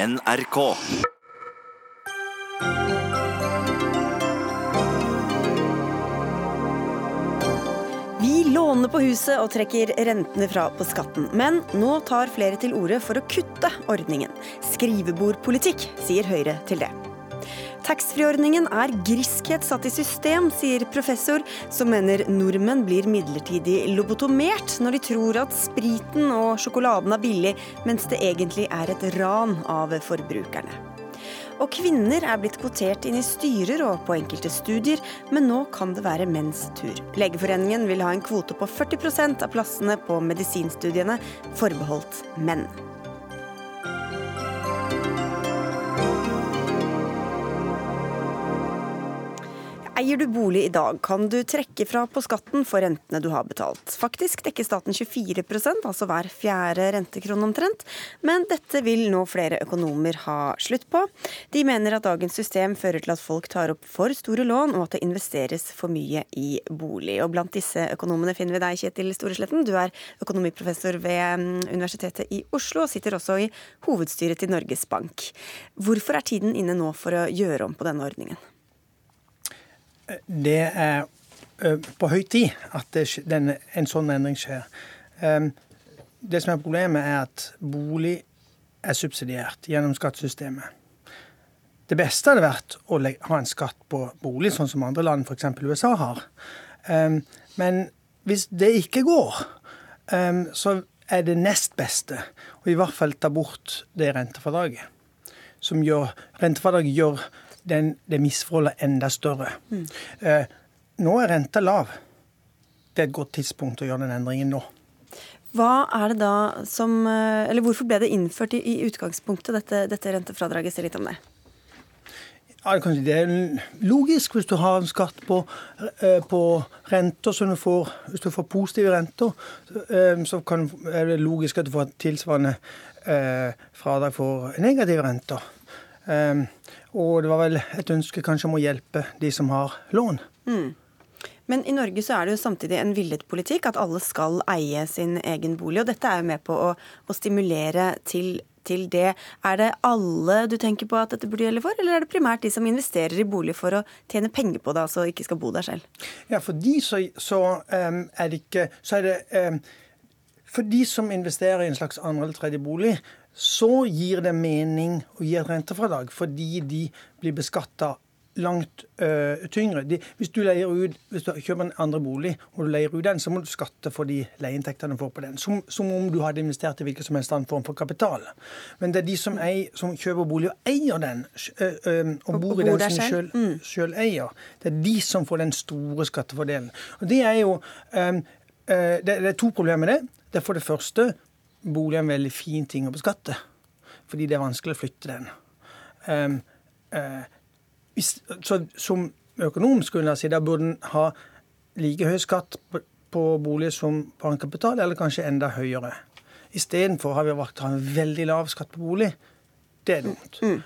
NRK. Vi låner på huset og trekker rentene fra på skatten. Men nå tar flere til orde for å kutte ordningen. Skrivebordpolitikk, sier Høyre til det. Taxfree-ordningen er griskhet satt i system, sier professor, som mener nordmenn blir midlertidig lobotomert når de tror at spriten og sjokoladen er billig, mens det egentlig er et ran av forbrukerne. Og kvinner er blitt kvotert inn i styrer og på enkelte studier, men nå kan det være menns tur. Legeforeningen vil ha en kvote på 40% av plassene på medisinstudiene forbeholdt menn. Eier du bolig i dag, kan du trekke fra på skatten for rentene du har betalt. Faktisk dekker staten 24% altså hver fjerde rentekrone omtrent, men dette vil nå flere økonomer ha slutt på. De mener at dagens system fører til at folk tar opp for store lån, og at det investeres for mye i bolig. Og blant disse økonomene finner vi deg, Kjetil Storesletten. Du er økonomiprofessor ved mm, Universitetet i Oslo, og sitter også i hovedstyret til Norges Bank. Hvorfor er tiden inne nå for å gjøre om på denne ordningen? Det er på høy tid at den, en sånn endring skjer. Det som er problemet, er at bolig er subsidiert gjennom skattesystemet. Det beste hadde vært å ha en skatt på bolig, sånn som andre land, f.eks. USA, har. Men hvis det ikke går, så er det nest beste å i hvert fall ta bort det rentefradraget. Som gjør, rentefradraget gjør den, det misforholdet enda større. Mm. Eh, nå er renta lav. Det er et godt tidspunkt å gjøre den endringen nå. Hva er det da som, eh, eller Hvorfor ble det innført i, i utgangspunktet, dette, dette rentefradraget? Si litt om det. Ja, det er logisk hvis du har en skatt på, eh, på renter som du får Hvis du får positive renter, eh, så kan, er det logisk at du får tilsvarende eh, fradrag for negative renter. Um, og det var vel et ønske kanskje om å hjelpe de som har lån. Mm. Men i Norge så er det jo samtidig en villet politikk at alle skal eie sin egen bolig. Og dette er jo med på å, å stimulere til, til, det. Er det alle du tenker på at dette burde gjelde for, eller er det primært de som investerer i bolig for å tjene penger på det, altså ikke skal bo der selv? Ja, for de så, så um, er det ikke Så er det um, For de som investerer i en slags andre eller tredje bolig, så gir det mening å gi et rentefradrag, fordi de blir beskatta langt øh, tyngre. De, hvis, du ut, hvis du kjøper en andre bolig og du leier ut den, så må du skatte for de leieinntektene du får på den. Som, som, om du hadde investert i hvilken som helst annen form for kapital. Men det er de som, eier, som kjøper bolig og eier den, øh, øh, og, og bor i den som selv, mm. selv eier, det er de som får den store skattefordelen. Og Det er jo det, det er to problemer med det. Det er for det første bolig er en veldig fin ting å beskatte, fordi det er vanskelig å flytte den. Um, uh, hvis, så Som økonom skulle jeg si da burde en ha like høy skatt på, på bolig som på kapital, eller kanskje enda høyere. Istedenfor har vi valgt å ha en veldig lav skatt på bolig. Det er dumt. Mm.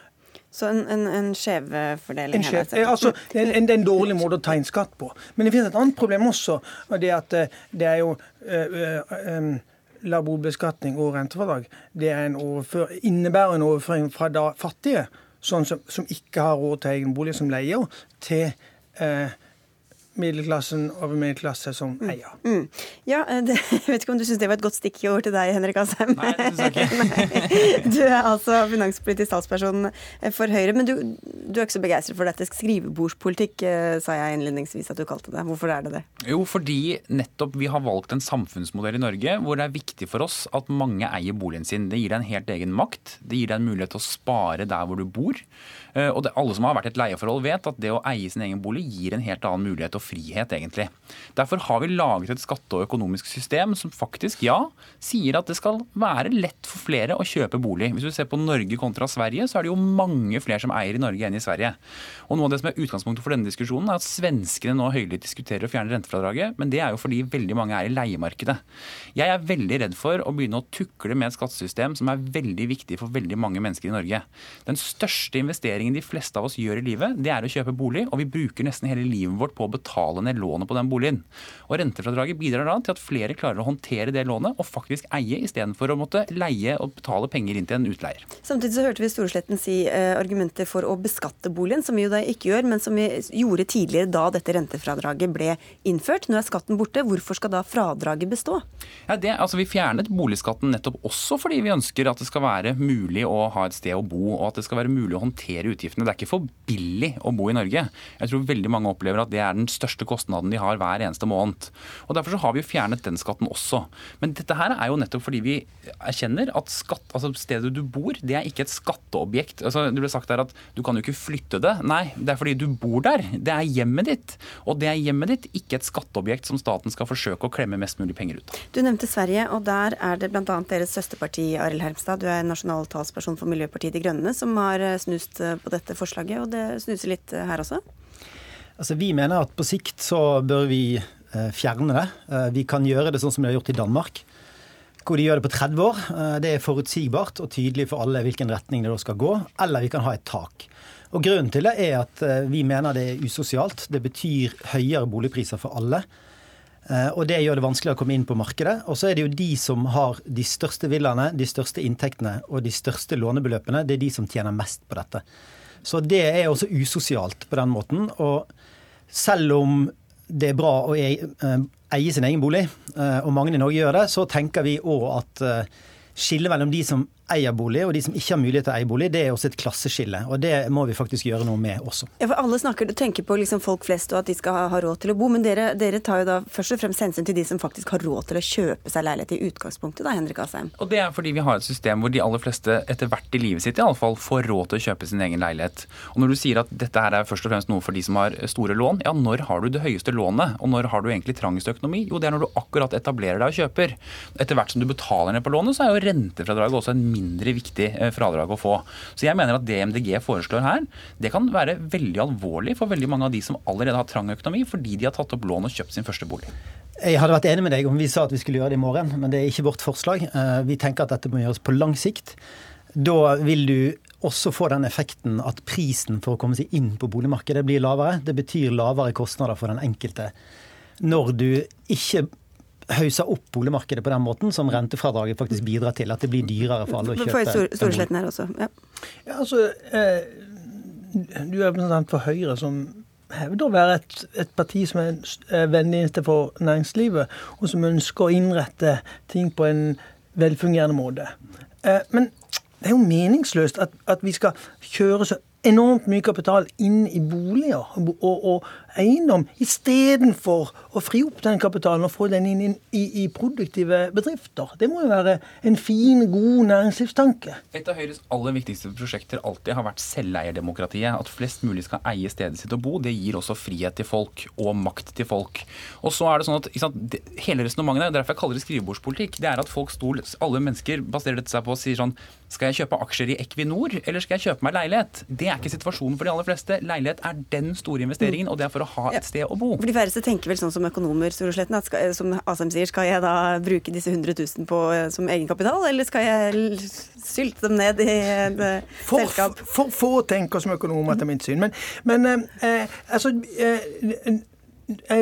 Så en, en, en skjevfordeling? En skjev, altså, det, er en, er en dårlig måte å ta inn skatt på. Men det finnes et annet problem også. og det at eh, det er jo øh, øh, lav boligbeskatning og rentefradrag, det en innebærer en overføring fra da fattige, sånn som, som, ikke har råd til egen bolig, som leier, til eh, middelklassen over middelklasse som mm. eier. Mm. Ja, eh, det, Jeg vet ikke om du syns det var et godt stikkord til deg, Henrik Asheim. Nei, det synes jeg ikke. du er altså finanspolitisk talsperson for Høyre, men du, du er ikke så begeistret for dette. Skrivebordspolitikk, eh, sa jeg innledningsvis at du kalte det. Hvorfor er det det? Jo, fordi nettopp vi har valgt en samfunnsmodell i Norge hvor det er viktig for oss at mange eier boligen sin. Det gir deg en helt egen makt. Det gir deg en mulighet til å spare der hvor du bor. Eh, og det, alle som har vært i et leieforhold, vet at det å eie sin egen bolig gir en helt annen mulighet og frihet, egentlig. Derfor har vi laget et skatte- og økonomisk system som faktisk, ja, sier at det skal være lett for flere å kjøpe bolig. Hvis du ser på Norge kontra Sverige, så er det jo mange flere som eier i Norge enn i Sverige. Og noe av det som er utgangspunktet for denne diskusjonen, er at svenskene nå høylytt diskuterer å fjerne rentefradraget, men det er jo fordi veldig mange er i leiemarkedet. Jeg er veldig redd for å begynne å tukle med et skattesystem som er veldig viktig for veldig mange mennesker i Norge. Den største investeringen de fleste av oss gjør i livet, det er å kjøpe bolig, og vi bruker nesten hele livet vårt på å betale betale ned lånet på den boligen. Og Rentefradraget bidrar da til at flere klarer å håndtere det lånet og faktisk eie, istedenfor å måtte leie og betale penger inn til en utleier. Samtidig så hørte vi Storesletten si eh, argumenter for å beskatte boligen, som vi jo da ikke gjør, men som vi gjorde tidligere da dette rentefradraget ble innført. Nå er skatten borte. Hvorfor skal da fradraget bestå? Ja, det, altså Vi fjernet boligskatten nettopp også fordi vi ønsker at det skal være mulig å ha et sted å bo, og at det skal være mulig å håndtere utgiftene. Det er ikke for billig å bo i Norge. Jeg tror veldig mange opplever at det er den største kostnaden de har hver eneste måned. Og Derfor så har vi jo fjernet den skatten også. Men dette her er jo nettopp fordi vi erkjenner at skatt, altså stedet du bor, det er ikke et skatteobjekt. Altså, det ble sagt der at du kan jo ikke flytte det. Nei, det er fordi du bor der. Det er hjemmet ditt. Og det er hjemmet ditt, ikke et skatteobjekt som staten skal forsøke å klemme mest mulig penger ut av. Du nevnte Sverige, og der er det bl.a. deres søsterparti, Arild Hermstad. Du er nasjonal talsperson for Miljøpartiet De Grønne, som har eh, snust eh, på dette forslaget, og det snuser litt eh, her også? Altså, vi mener at på sikt så bør vi fjerne det. Vi kan gjøre det sånn som de har gjort i Danmark hvor de gjør det på 30 år. Det er forutsigbart og tydelig for alle hvilken retning det da skal gå. Eller vi kan ha et tak. Og Grunnen til det er at vi mener det er usosialt. Det betyr høyere boligpriser for alle. Og det gjør det vanskeligere å komme inn på markedet. Og så er det jo de som har de største villaene, de største inntektene og de største lånebeløpene, det er de som tjener mest på dette. Så det er også usosialt på den måten. Og selv om det er bra å eh, eie sin egen bolig, eh, og mange i Norge gjør det, så tenker vi òg at eh, skillet mellom de som eier bolig, og de som ikke har mulighet til å eie bolig, det er også et klasseskille. Og det må vi faktisk gjøre noe med også. Ja, for Alle snakker, tenker på liksom folk flest og at de skal ha råd til å bo, men dere, dere, tar jo da først og fremst hensyn til de som faktisk har råd til å kjøpe seg leilighet i utgangspunktet, da, Henrik Asheim? Og det er fordi vi har et system hvor de aller fleste etter hvert i livet sitt i alle fall får råd til å kjøpe sin egen leilighet. Og når du sier at dette her er først og fremst noe for de som har store lån, ja når har du det høyeste lånet, og når har du egentlig trangest økonomi? Jo, det er når du akkurat etablerer deg og kjøper. Etter hvert som du betaler ned på lånet, så er jo rentefradraget også en mindre viktig Eh, fradrag å få. Så jeg mener at det MDG foreslår her, det kan være veldig alvorlig for veldig mange av de som allerede har trang økonomi, fordi de har tatt opp lån og kjøpt sin første bolig. Jeg hadde vært enig med deg om vi sa at vi skulle gjøre det i morgen, men det er ikke vårt forslag. Eh, vi tenker at dette må gjøres på lang sikt. Da vil du også få den effekten at prisen for å komme seg inn på boligmarkedet blir lavere. Det betyr lavere kostnader for den enkelte. Når du ikke hauser opp boligmarkedet på den måten som rentefradraget faktisk bidrar til. At det blir dyrere for alle å kjøpe. For Storesletten her også. Ja. ja altså, eh, du er representant for Høyre, som hevder å være et, et parti som er, er vennlig for næringslivet, og som ønsker å innrette ting på en velfungerende måte. Eh, men det er jo meningsløst at, at vi skal kjøre så enormt mye kapital inn i boliger og, og, og eiendom, istedenfor å fri opp den kapitalen og få den inn, inn i, i, produktive bedrifter. Det må jo være en fin, god næringslivstanke. Et av Høyres aller viktigste prosjekter alltid har vært selveierdemokratiet. At flest mulig skal eie stedet sitt og bo. Det gir også frihet til folk og makt til folk. Og så er det sånn at sant, Hele resonnementet, derfor jeg kaller det skrivebordspolitikk, det er at folk stol, alle mennesker baserer dette seg på å si sånn Skal jeg kjøpe aksjer i Equinor, eller skal jeg kjøpe meg leilighet? Det er ikke situasjonen for de aller fleste. Leilighet er den store investeringen, og det er for å ha et sted å bo. For De færreste tenker vel sånn som økonomer, Storosletten, at skal, som Asheim sier, skal jeg da bruke disse 100 000 på, eh, som egenkapital, eller skal jeg sylte dem ned i et eh, for, selskap? For få tenker som økonomer, etter mitt syn. Men, men eh, eh altså eh,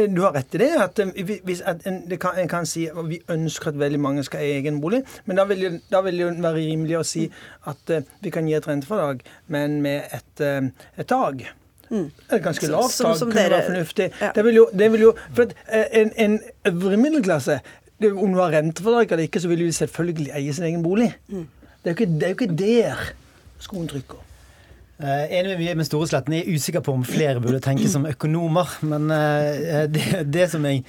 du har rett i det. at, hvis, at en, kan, en, kan, si at vi ønsker at veldig mange skal eie egen bolig. Men da vil, da vil det være rimelig å si at uh, vi kan gi et rentefradrag, men med et, uh, et tak. Mm. Et ganske lavt tak kunne dere, være fornuftig. Ja. Det, vil jo, det vil jo, for eh, en, en øvre middelklasse Om du har rentefordrag eller ikke, så vil du selvfølgelig eie sin egen bolig. Mm. Det, er jo ikke, det er jo ikke der skoen trykker. Uh, enig med med Storesletten. Jeg er usikker på om flere burde tenke som økonomer. Men uh, det, det, som jeg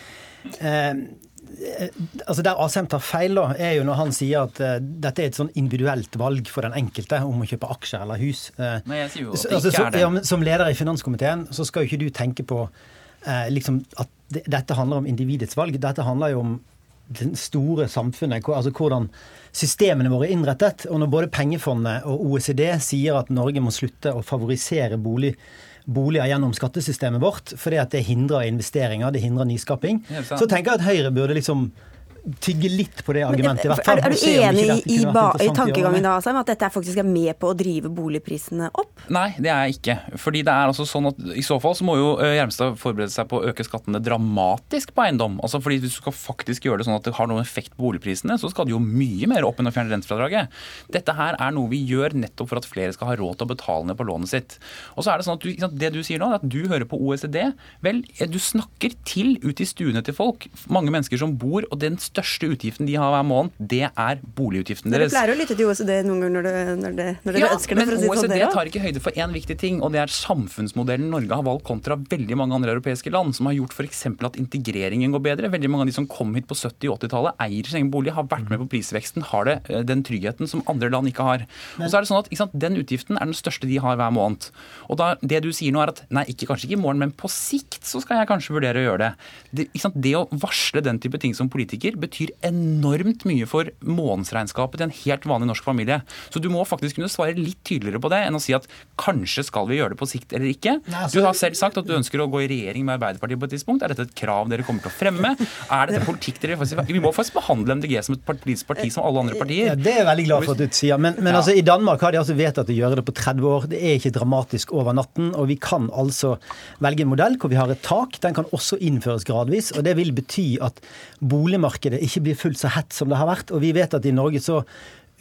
Eh, altså Der Asheim tar feil, da, er jo når han sier at uh, dette er et sånn individuelt valg for den enkelte om å kjøpe aksjer eller hus. Uh, Nei, jeg sier jo at det altså, ikke er det. Ja, som leder i finanskomiteen så skal jo ikke du tenke på uh, liksom at dette handler om individets valg. Dette handler jo om det store samfunnet, altså hvordan systemene våre er innrettet. Og når både pengefondet og OECD sier at Norge må slutte å favorisere bolig boliger gjennom skattesystemet vårt, fordi at det hindrer investeringer, det hindrer nyskaping. Så tenker jeg at Høyre burde liksom tygge litt på det argumentet. i hvert fall. Er, er du enig i, i tankegangen da, Asheim, at dette er faktisk er med på å drive boligprisene opp? Nei, det er jeg ikke. Fordi det er altså sånn at I så fall så må jo Gjermstad Hjelmstad forberede seg på å øke skattene dramatisk på eiendom. Altså fordi Hvis du skal faktisk gjøre det sånn at det har noen effekt på boligprisene, så skal det jo mye mer opp enn å fjerne rentefradraget. Dette her er noe vi gjør nettopp for at flere skal ha råd til å betale ned på lånet sitt. Og så er Det sånn at du, det du sier nå, er at du hører på OECD. Vel, eh, du snakker til ut i stuene til folk. Mange mennesker som bor, og den største utgiften de har hver måned, det er boligutgiften Dere du pleier å lytte til OECD noen ganger når, det, når, det, når dere Ja, ønsker det. men si det sånn OECD tar ikke høyde for én viktig ting, og det er samfunnsmodellen Norge har valgt kontra veldig mange andre europeiske land, som har gjort f.eks. at integreringen går bedre. Veldig mange av de som kom hit på 70- og 80-tallet, eier sin egen bolig, har vært med på prisveksten, har det, eh, den tryggheten som andre land ikke har. Og så er det sånn at ikke sant, Den utgiften er den største de har hver måned. Og da, Det du sier nå er at nei, ikke, kanskje ikke i morgen, men på sikt så skal jeg kanskje vurdere å gjøre det. Det, ikke sant, det å varsle den type ting som politiker betyr enormt mye for månedsregnskapet til en helt vanlig norsk familie. Så du må faktisk kunne svare litt tydeligere på det enn å si at kanskje skal vi gjøre det på sikt eller ikke. Nei, altså- Du har selv sagt at du ønsker å gå i regjering med Arbeiderpartiet på et tidspunkt. Er dette et krav dere kommer til å fremme? Er dette politikk dere faktisk Vi må faktisk behandle MDG som et politisk parti som alle andre Ja, partier. det er jeg veldig glad for at du sier. Men, men Ja. altså, i Danmark har de altså vedtatt å gjøre det på 30 år. Det er ikke dramatisk over natten. Og vi kan altså velge en modell hvor vi har et tak. Den kan også innføres gradvis. Og det vil bety at boligmarkedet ikke blir fullt så hett som det har vært. Og vi vet at i Norge så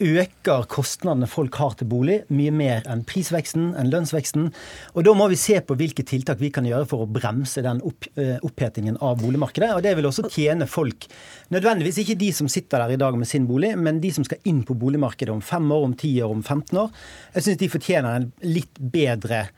øker kostnadene folk har til bolig, mye mer enn prisveksten, enn lønnsveksten. Og da må vi se på hvilke tiltak vi kan gjøre for å bremse den opp, eh, opphetingen av boligmarkedet. Og det vil også tjene folk. Nødvendigvis ikke de som sitter der i dag med sin bolig, men de som skal inn på boligmarkedet om fem år, om ti år, om 15 år. Jeg syns de fortjener en litt bedre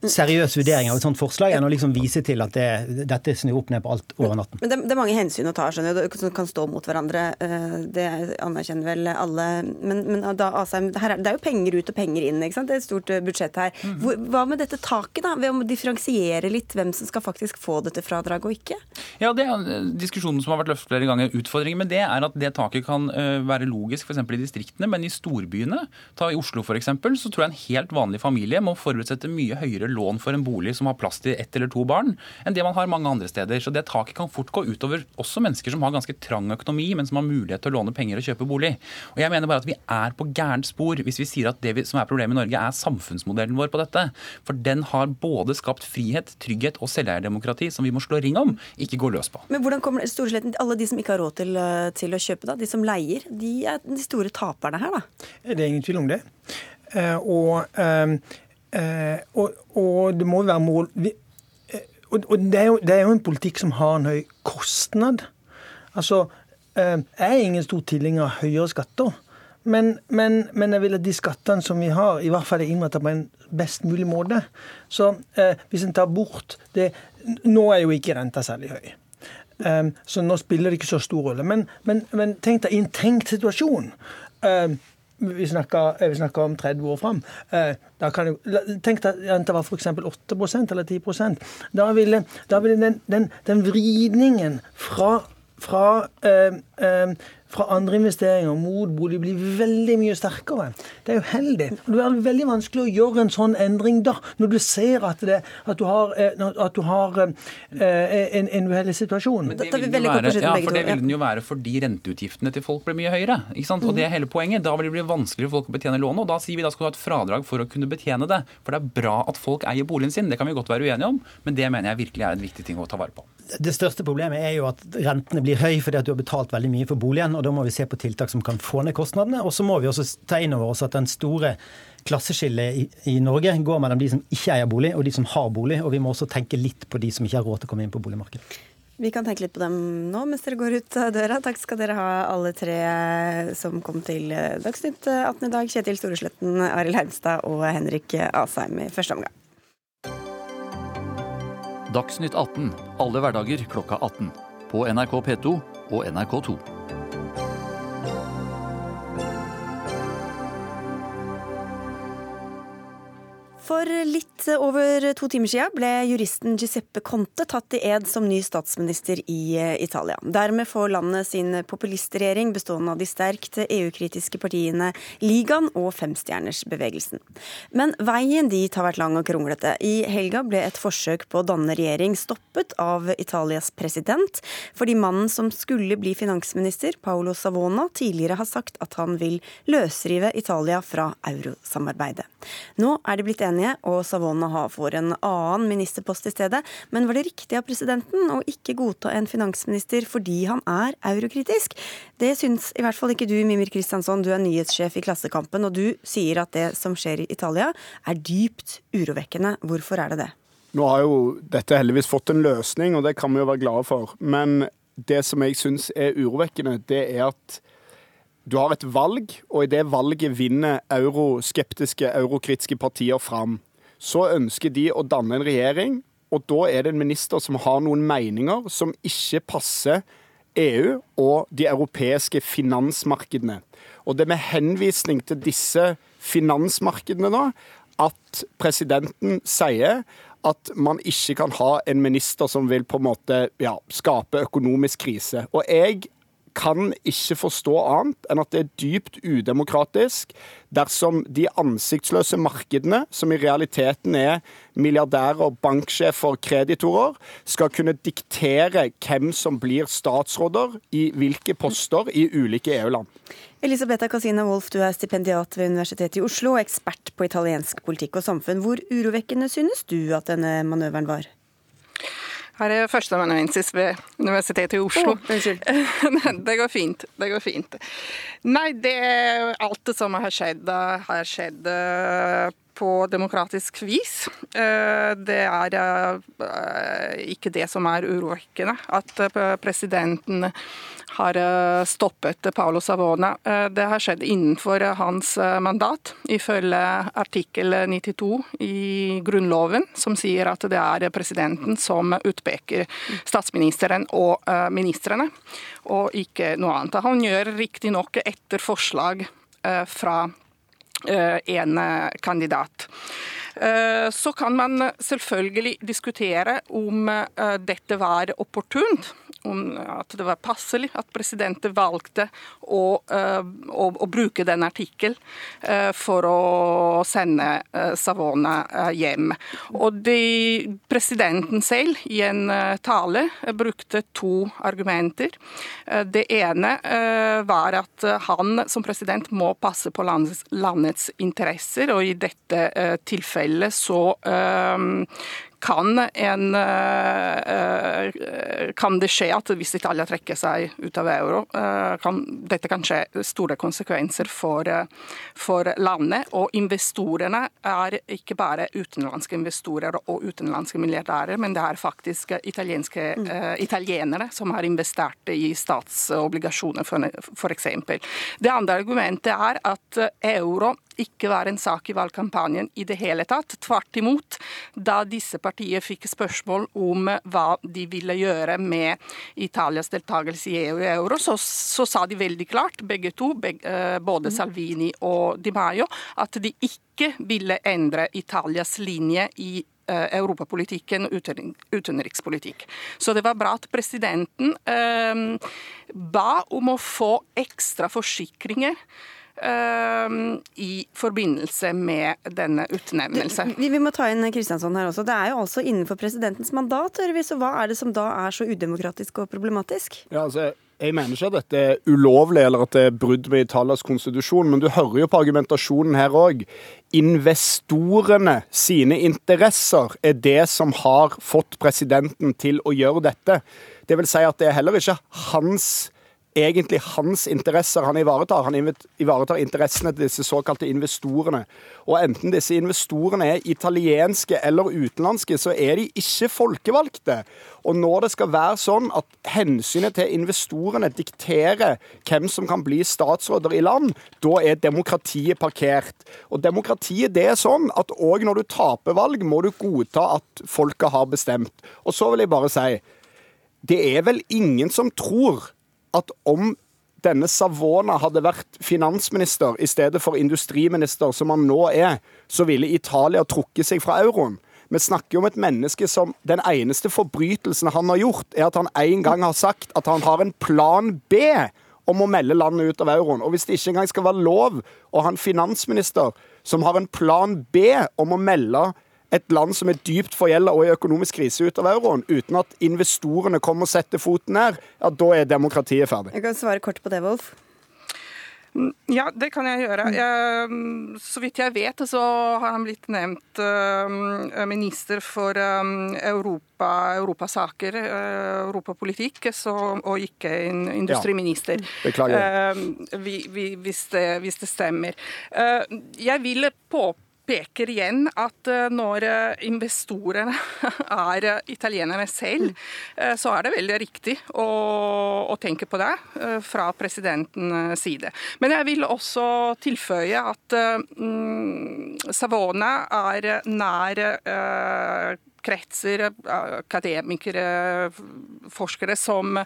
seriøs vurdering av et sånt forslag enn å liksom vise til at det, dette snur opp ned på alt over natten. Men det, det er mange hensyn å ta, skjønner du, som kan stå mot hverandre. eh, Det anerkjenner vel alle. Men, men da, Asheim, det, her er, det er jo penger ut og penger inn. ikke sant? Det er et stort eh, budsjett her. Hvor, hva med dette taket, da? Ved å differensiere litt hvem som skal faktisk få dette fradraget og ikke? Ja, det er diskusjonen som har vært løftet flere ganger. Utfordringen med det er at det taket kan være logisk f.eks. i distriktene, men i storbyene, ta i Oslo f.eks., så tror jeg en helt vanlig familie må forutsette mye høyere lån for en bolig som har plass til ett eller to barn, enn det man har mange andre steder. Så det taket kan fort gå utover også mennesker som har ganske trang økonomi, men som har mulighet til å låne penger og kjøpe bolig. Og jeg mener bare at vi er på gærent spor hvis vi sier at det vi, som er problemet i Norge, er samfunnsmodellen vår på dette. For den har både skapt frihet, trygghet og selveierdemokrati som vi må slå ring om, ikke gå løs på. Men hvordan kommer Storesletten, alle de som ikke har råd til, eh, til å kjøpe, da, de som leier, de er de store taperne her, da? Det er ingen tvil om det. Eh, og, eh, og, og det må være mål eh, Og, det, er jo, det er jo en politikk som har en høy kostnad. Altså, eh, jeg er ingen stor tilhenger av høyere skatter. Men, men, men jeg vil at de skattene som vi har, i hvert fall er innrettet på en best mulig måte. Så eh, hvis en tar bort det Nå er jo ikke renta særlig høy. Um, så nå spiller det ikke så stor rolle. Men, men tenk deg i en tenkt situasjon. Um, vi snakker, vi snakker om 30 år fram. Uh, da kan jeg, tenk deg det var f.eks. 8% eller 10% Da ville, da ville den, den, den vridningen fra, fra, eh, um, fra andre investeringer mot bolig blir veldig mye sterkere. Det er uheldig. Og Det er veldig vanskelig å gjøre en sånn endring da, når du ser at, det, at du har, eh, at du har eh, en, en uheldig situasjon. Men det vil jo være, ja, for det vil den jo være fordi renteutgiftene til folk blir mye høyere. ikke sant? Og det er hele poenget. Da vil det bli vanskeligere for folk å betjene lånet. Og da sier vi da skal du ha et fradrag for å kunne betjene det. For det er bra at folk eier boligen sin. Det kan vi godt være uenige om, men det mener jeg virkelig er en viktig ting å ta vare på. Det største problemet er jo at rentene blir høye fordi at du har betalt veldig mye for boligen. Og Da må vi se på tiltak som kan få ned kostnadene. Og så må vi også ta inn over oss at den store klasseskillet i, i Norge går mellom de som ikke eier bolig og de som har bolig. Og vi må også tenke litt på de som ikke har råd til å komme inn på boligmarkedet. Vi kan tenke litt på dem nå mens dere går ut av døra. Takk skal dere ha alle tre som kom til Dagsnytt 18 i dag. Kjetil Storesletten, Arild Heimstad og Henrik Asheim i første omgang. Dagsnytt 18 alle hverdager klokka 18. På NRK P2 og NRK2. For litt over to timer siden ble juristen Giuseppe Conte tatt i ed som ny statsminister i eh, Italia. Dermed får landet sin populistregjering bestående av de sterkt EU-kritiske partiene Ligaen og Femstjernersbevegelsen. Men veien dit har vært lang og kronglete. I helga ble et forsøk på å danne regjering stoppet av Italias president, fordi mannen som skulle bli finansminister, Paolo Savona, tidligere har sagt at han vil løsrive Italia fra eurosamarbeidet. Nå er de blitt enige, og Savona får en annen ministerpost i stedet. Men var det riktig av presidenten å ikke godta en finansminister fordi han er eurokritisk? Det syns i hvert fall ikke du, Mimir Kristiansson. Du er nyhetssjef i Klassekampen, og du sier at det som skjer i Italia er dypt urovekkende. Hvorfor er det det? Nå har jo dette heldigvis fått en løsning, og det kan vi jo være glade for. Men det som jeg syns er urovekkende, det er at du har et valg, og i det valget vinner euroskeptiske, eurokritiske partier fram. Så ønsker de å danne en regjering, og da er det en minister som har noen meninger som ikke passer EU og de europeiske finansmarkedene. Og det er med henvisning til disse finansmarkedene da, at presidenten sier at man ikke kan ha en minister som vil på en måte ja, skape økonomisk krise. Og jeg kan ikke forstå annet enn at det er dypt udemokratisk dersom de ansiktsløse markedene, som i realiteten er milliardærer, banksjefer, kreditorer, skal kunne diktere hvem som blir statsråder i hvilke poster i ulike EU-land. Elisabetta Casina Wolff, du er stipendiat ved Universitetet i Oslo og ekspert på italiensk politikk og samfunn. Hvor urovekkende synes du at denne manøveren var? Her er førsteamanuensis ved Universitetet i Oslo. Oh, det går fint. Det går fint. Nei, det alt det som har skjedd, har skjedd eh, på demokratisk vis. Eh, det er eh, ikke det som er urovekkende. At presidenten har eh, stoppet Paolo Savona. Eh, det har skjedd innenfor eh, hans mandat, ifølge artikkel 92 i Grunnloven, som sier at det er presidenten som utpeker statsministeren og ministrene, og ikke noe annet. Han gjør riktignok etter forslag fra en kandidat. Så kan man selvfølgelig diskutere om dette var opportunt om at det var passelig at presidenten valgte å, uh, å, å bruke den artikkelen uh, for å sende uh, Savona hjem. Og de, presidenten selv i en tale brukte to argumenter. Det ene var at han som president må passe på landets, landets interesser, og i dette tilfellet så kan, en, eh, eh, kan det skje at hvis Italia trekker seg ut av euro, eh, kan dette kan skje store konsekvenser for, for landet. Og investorene er ikke bare utenlandske investorer og utenlandske milliardærer, men det er faktisk italienske, mm. italienere som har investert i statsobligasjoner, f.eks. Det andre argumentet er at euro ikke var en sak i valgkampanjen i det hele tatt. Tvert imot, da disse partiene fikk spørsmål om hva de ville gjøre med Italias deltakelse i EU og euro, så, så sa de veldig klart, begge to, begge, eh, både Salvini og Di Maio, at de ikke ville endre Italias linje i eh, europapolitikken og utenrikspolitikk. Så det var bra at presidenten eh, ba om å få ekstra forsikringer i forbindelse med denne utnevnelsen. Vi, vi, må ta inn Kristiansson her også. Det er jo altså innenfor presidentens mandat, hører vi. Så hva er det som da er så udemokratisk og problematisk? Ja, altså... Jeg mener ikke at dette er ulovlig eller at det er brudd med Italias konstitusjon, men du hører jo på argumentasjonen her òg. Investorene sine interesser er det som har fått presidenten til å gjøre dette. Det vil si at det er heller ikke hans egentlig hans interesser han ivaretar. Han ivaretar interessene til disse såkalte investorene. Og enten disse investorene er italienske eller utenlandske, så er de ikke folkevalgte. Og når det skal være sånn at hensynet til investorene dikterer hvem som kan bli statsråder i land, da er demokratiet parkert. Og demokratiet det er sånn at òg når du taper valg, må du godta at folket har bestemt. Og så vil jeg bare si, det er vel ingen som tror at om denne Savona hadde vært finansminister i stedet for industriminister, som han nå er, så ville Italia trukket seg fra euroen. Vi snakker om et menneske som den eneste forbrytelsen han har gjort, er at han en gang har sagt at han har en plan B om å melde landet ut av euroen. Og hvis det ikke engang skal være lov å ha en finansminister som har en plan B om å melde et land som er dypt forgjelda og i økonomisk krise ut av euroen, uten at investorene kommer og setter foten ned, ja, da er demokratiet ferdig. Jeg kan svare kort på det, Wolf. Mm, ja, det kan jeg gjøre. Jeg, mm, så vidt jeg vet, så har han blitt nevnt uh, minister for um, Europa, europasaker, uh, europapolitikk, så, og ikke en industriminister. Ja. Beklager. Uh, vi, vi, hvis, det, hvis, det, stemmer. jeg vil påpeke peker igjen at eh, når eh, investorene er eh, italienerne selv, så er det veldig riktig å, å tenke på det fra presidentens side. Men jeg vil også tilføye at mm, Savona er nær uh, kretser, akademikere, forskere, som,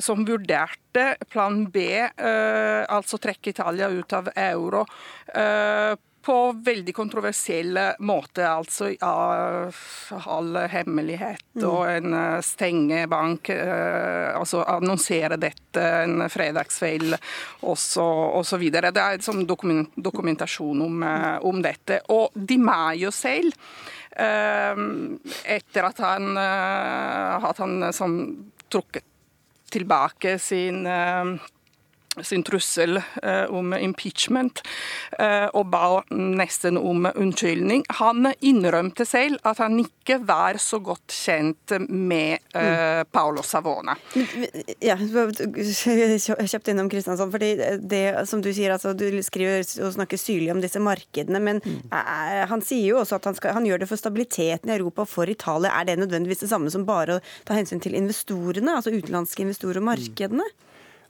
som vurderte plan B, altså trekke Italia ut av euro på veldig kontroversiell måte. Altså av all hemmelighet mm. og en eh, stengebank. Eh, altså annonsere dette en fredagskveld osv. Det er som dokumentasjon om, eh, om dette. Og Di Maio selv etter at han, at han som trukket tilbake sin sin trussel eh, om impeachment eh, og ba nesten om unnskyldning. Han innrømte selv at han ikke var så godt kjent med eh, Paolo Savona. Ja, kjapt innom Kristiansand. fordi det som du sier, altså du skriver og snakker syrlig om disse markedene, men han sier jo også at han, skal, han gjør det for stabiliteten i Europa og for Italia. Er det nødvendigvis det samme som bare å ta hensyn til investorene, altså utenlandske investorer og markedene?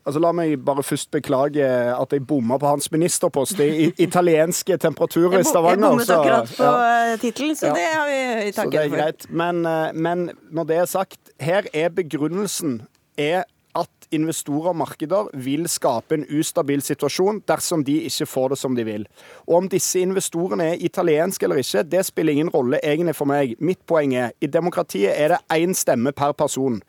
Altså, La meg bare først beklage at jeg bomma på hans ministerpost. Er italienske temperaturer i Stavanger. Jeg bommet akkurat på ja. tittelen, så ja. det har vi takket for. Greit. Men, eh, men, når det er sagt, her er begrunnelsen er at investorer og markeder vil skape en ustabil situasjon dersom de ikke får det som de vil. Og Om disse investorene er italienske eller ikke, det spiller ingen rolle egentlig for meg. Mitt poeng er i demokratiet er det én stemme per person.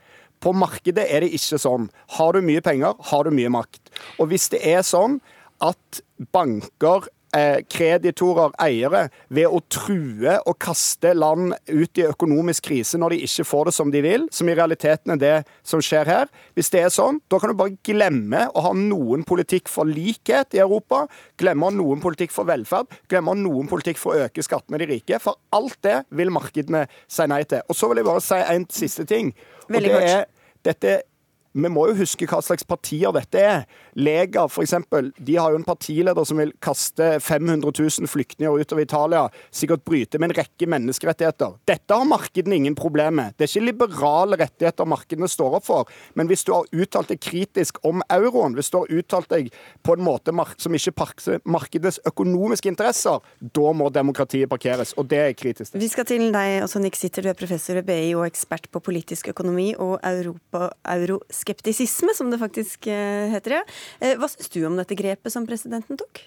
På markedet er det ikke sånn. Har du mye penger, har du mye makt. Og hvis det er sånn at banker eh, kreditorer, eiere, ved å true og kaste land ut i økonomisk krise når de ikke får det som de vil, som i realiteten er det som skjer her. Hvis det er sånn, da kan du bare glemme å ha noen politikk for likhet i Europa, glemme å ha noen politikk for velferd, glemme å ha noen politikk for å øke skattene de rike. For alt det vil markedene si nei til. Og så vil jeg bare si en siste ting. og det er dette vi må jo huske hva slags partier dette er. Lega f.eks. De har jo en partileder som vil kaste 500 000 flyktninger utover Italia. Sikkert bryte med en rekke menneskerettigheter. Dette har markedene ingen problem med. Det er ikke liberale rettigheter markedene står opp for. Men hvis du har uttalt deg kritisk om euroen, hvis du har uttalt deg på en måte som ikke parker markedets økonomiske interesser, da må demokratiet parkeres. Og det er kritisk. Vi skal til deg også, Nick Sitter. Du er professor ved BI og ekspert på politisk økonomi og Europa, euroskepsis skeptisisme, som det faktisk eh, heter. Ja. Eh, hva syns du om dette grepet som presidenten tok?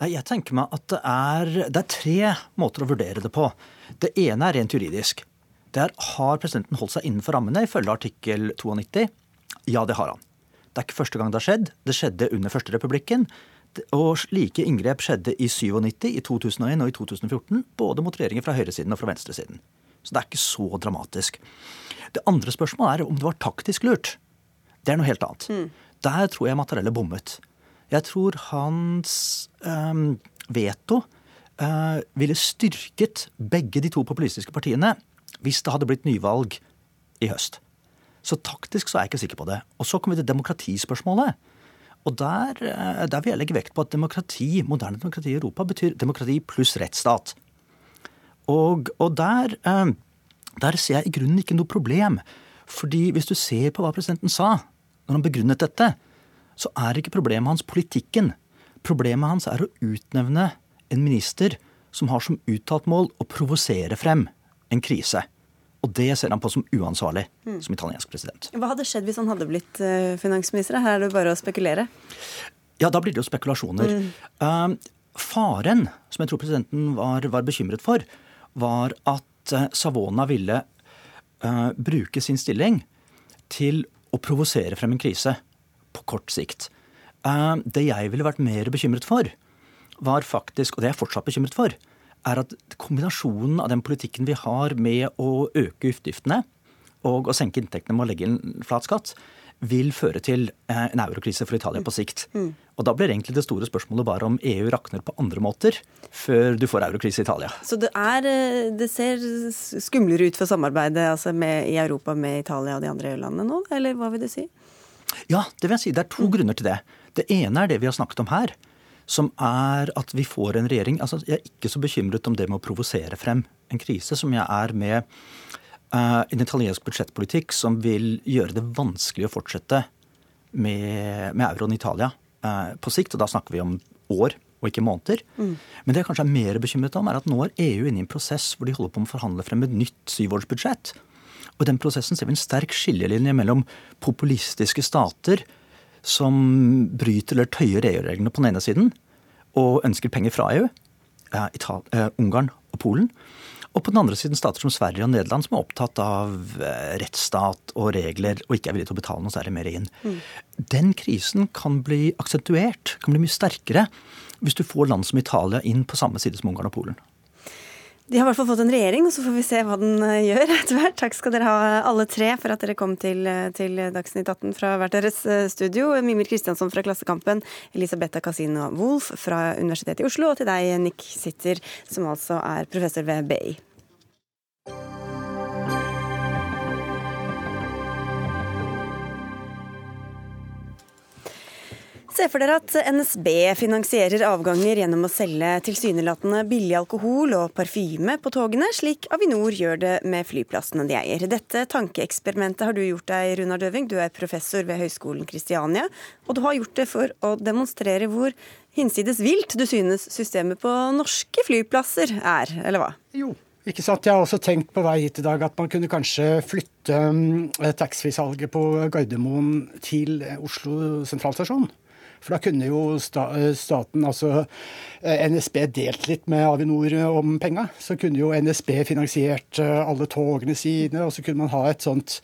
Nei, jeg tenker meg at det er, det er tre måter å vurdere det på. Det ene er rent juridisk. Det er har presidenten holdt seg innenfor rammene ifølge artikkel 92. Ja, det har han. Det er ikke første gang det har skjedd. Det skjedde under første republikken. Og slike inngrep skjedde i 97, i 2001 og i 2014. Både mot regjeringer fra høyresiden og fra venstresiden. Så det er ikke så dramatisk. Det andre spørsmålet er om det var taktisk lurt. Det er noe helt annet. Mm. Der tror jeg Mattarelle bommet. Jeg tror hans um, veto uh, ville styrket begge de to populistiske partiene hvis det hadde blitt nyvalg i høst. Så taktisk så er jeg ikke sikker på det. Og så kommer vi til demokratispørsmålet. Og der, uh, der vil jeg legge vekt på at demokrati, moderne demokrati i Europa betyr demokrati pluss rettsstat. Og, og der, uh, der ser jeg i grunnen ikke noe problem. Fordi hvis du ser på hva presidenten sa, når han begrunnet dette, så er ikke problemet hans politikken. Problemet hans er å utnevne en minister som har som uttalt mål å provosere frem en krise. Og det ser han på som uansvarlig mm. som italiensk president. Hva hadde skjedd hvis han hadde blitt uh, finansminister? Her er det bare å spekulere. Ja, da blir det jo spekulasjoner. Mm. Uh, faren, som jeg tror presidenten var, var bekymret for, var at uh, Savona ville bruke sin stilling til å provosere frem en krise på kort sikt. det jeg ville vært mer bekymret for, var faktisk, og det er jeg fortsatt bekymret for, er at kombinasjonen av den politikken vi har med å øke utgiftene og å senke inntektene med å legge inn flat skatt, vil føre til eh, en eurokrise for Italia på sikt. Mm. Og Da blir egentlig det store spørsmålet bare om EU rakner på andre måter før du får eurokrise i Italia. Så det, er, eh, det ser skumlere ut for samarbeidet altså med, i Europa med Italia og de andre EU-landene nå, eller hva vil du si? Ja, det vil jeg si. Det er to mm. grunner til det. Det ene er det vi har snakket om her som er at vi får en regjering altså Jeg er ikke så bekymret om det med å provosere frem en krise som jeg er med en italiensk budsjettpolitikk som vil gjøre det vanskelig å fortsette med, med euroen i Italia eh, på sikt. Og da snakker vi om år og ikke måneder. Mm. Men det jeg kanskje er mer bekymret om, er at nå er EU inne i en prosess hvor de holder på med å forhandle frem et nytt syvårsbudsjett. Og i den prosessen ser vi en sterk skillelinje mellom populistiske stater som bryter eller tøyer EU-reglene på den ene siden og ønsker penger fra EU, Ital eh, Ungarn og Polen. Og på den andre siden stater som Sverige og Nederland som er opptatt av eh, rettsstat og regler og ikke er villige til å betale noe særlig mer inn. Mm. Den krisen kan bli aksentuert, kan bli mye sterkere, hvis du får land som Italia inn på samme side som Ungarn og Polen. De har i hvert fall fått en regjering, og så får vi se hva den eh, gjør etter hvert. Takk skal dere ha alle tre for at dere kom til, eh, til Dagsnytt 18 fra hvert deres eh, studio. Mimir Kristiansson fra Klassekampen, Elisabetta Casino Wolff fra Universitetet i Oslo, og til deg, Nick Sitter, som altså er professor ved BI. Se for dere at NSB finansierer avganger gjennom å selge tilsynelatende billig alkohol og parfyme på togene, slik Avinor gjør det med flyplassene de eier. Dette tankeeksperimentet har du gjort deg, Runar Døving. Du er professor ved Høgskolen Kristiania, og du har gjort det for å demonstrere hvor hinsides vilt du synes systemet på norske flyplasser er, eller hva? Jo, ikke sant? Jeg har også tenkt på vei hit i dag at man kunne kanskje flytte um, taxfree-salget på Gardermoen til Oslo sentralstasjon. For da kunne jo staten, altså eh, NSB, delt litt med Avinor om penga. Så kunne jo NSB finansiert eh, alle togene sine, og så kunne man ha et sånt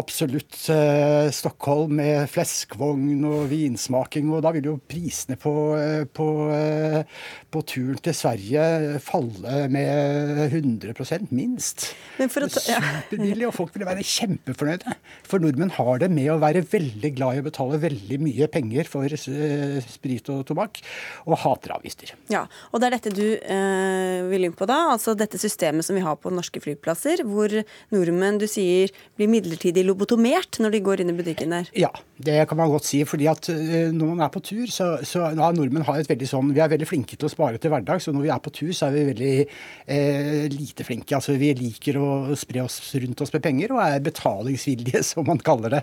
absolutt eh, Stockholm med fleskvogn og vinsmaking. Og da vil jo prisene på, eh, på, eh, på turen til Sverige falle med 100% minst. Men for å ta, ja. Superbillig, og folk vil være kjempefornøyde. For nordmenn har det med å være veldig glad i å betale veldig mye penger for eh, sprit og tobakk, og hater avgifter. Ja, og det er dette du eh, vil inn på da, altså dette systemet som vi har på norske flyplasser, hvor nordmenn du sier blir midlertidig lobotomert når de går inn i butikken der? Ja, det kan man godt si. fordi at eh, når man er på tur, så, så ja, nordmenn har et veldig sånn Vi er veldig flinke til å spare til hverdag, så når vi er på tur, så er vi veldig eh, lite flinke. Altså vi liker å spre oss rundt oss med penger, og er betalingsvillige, som man kaller det.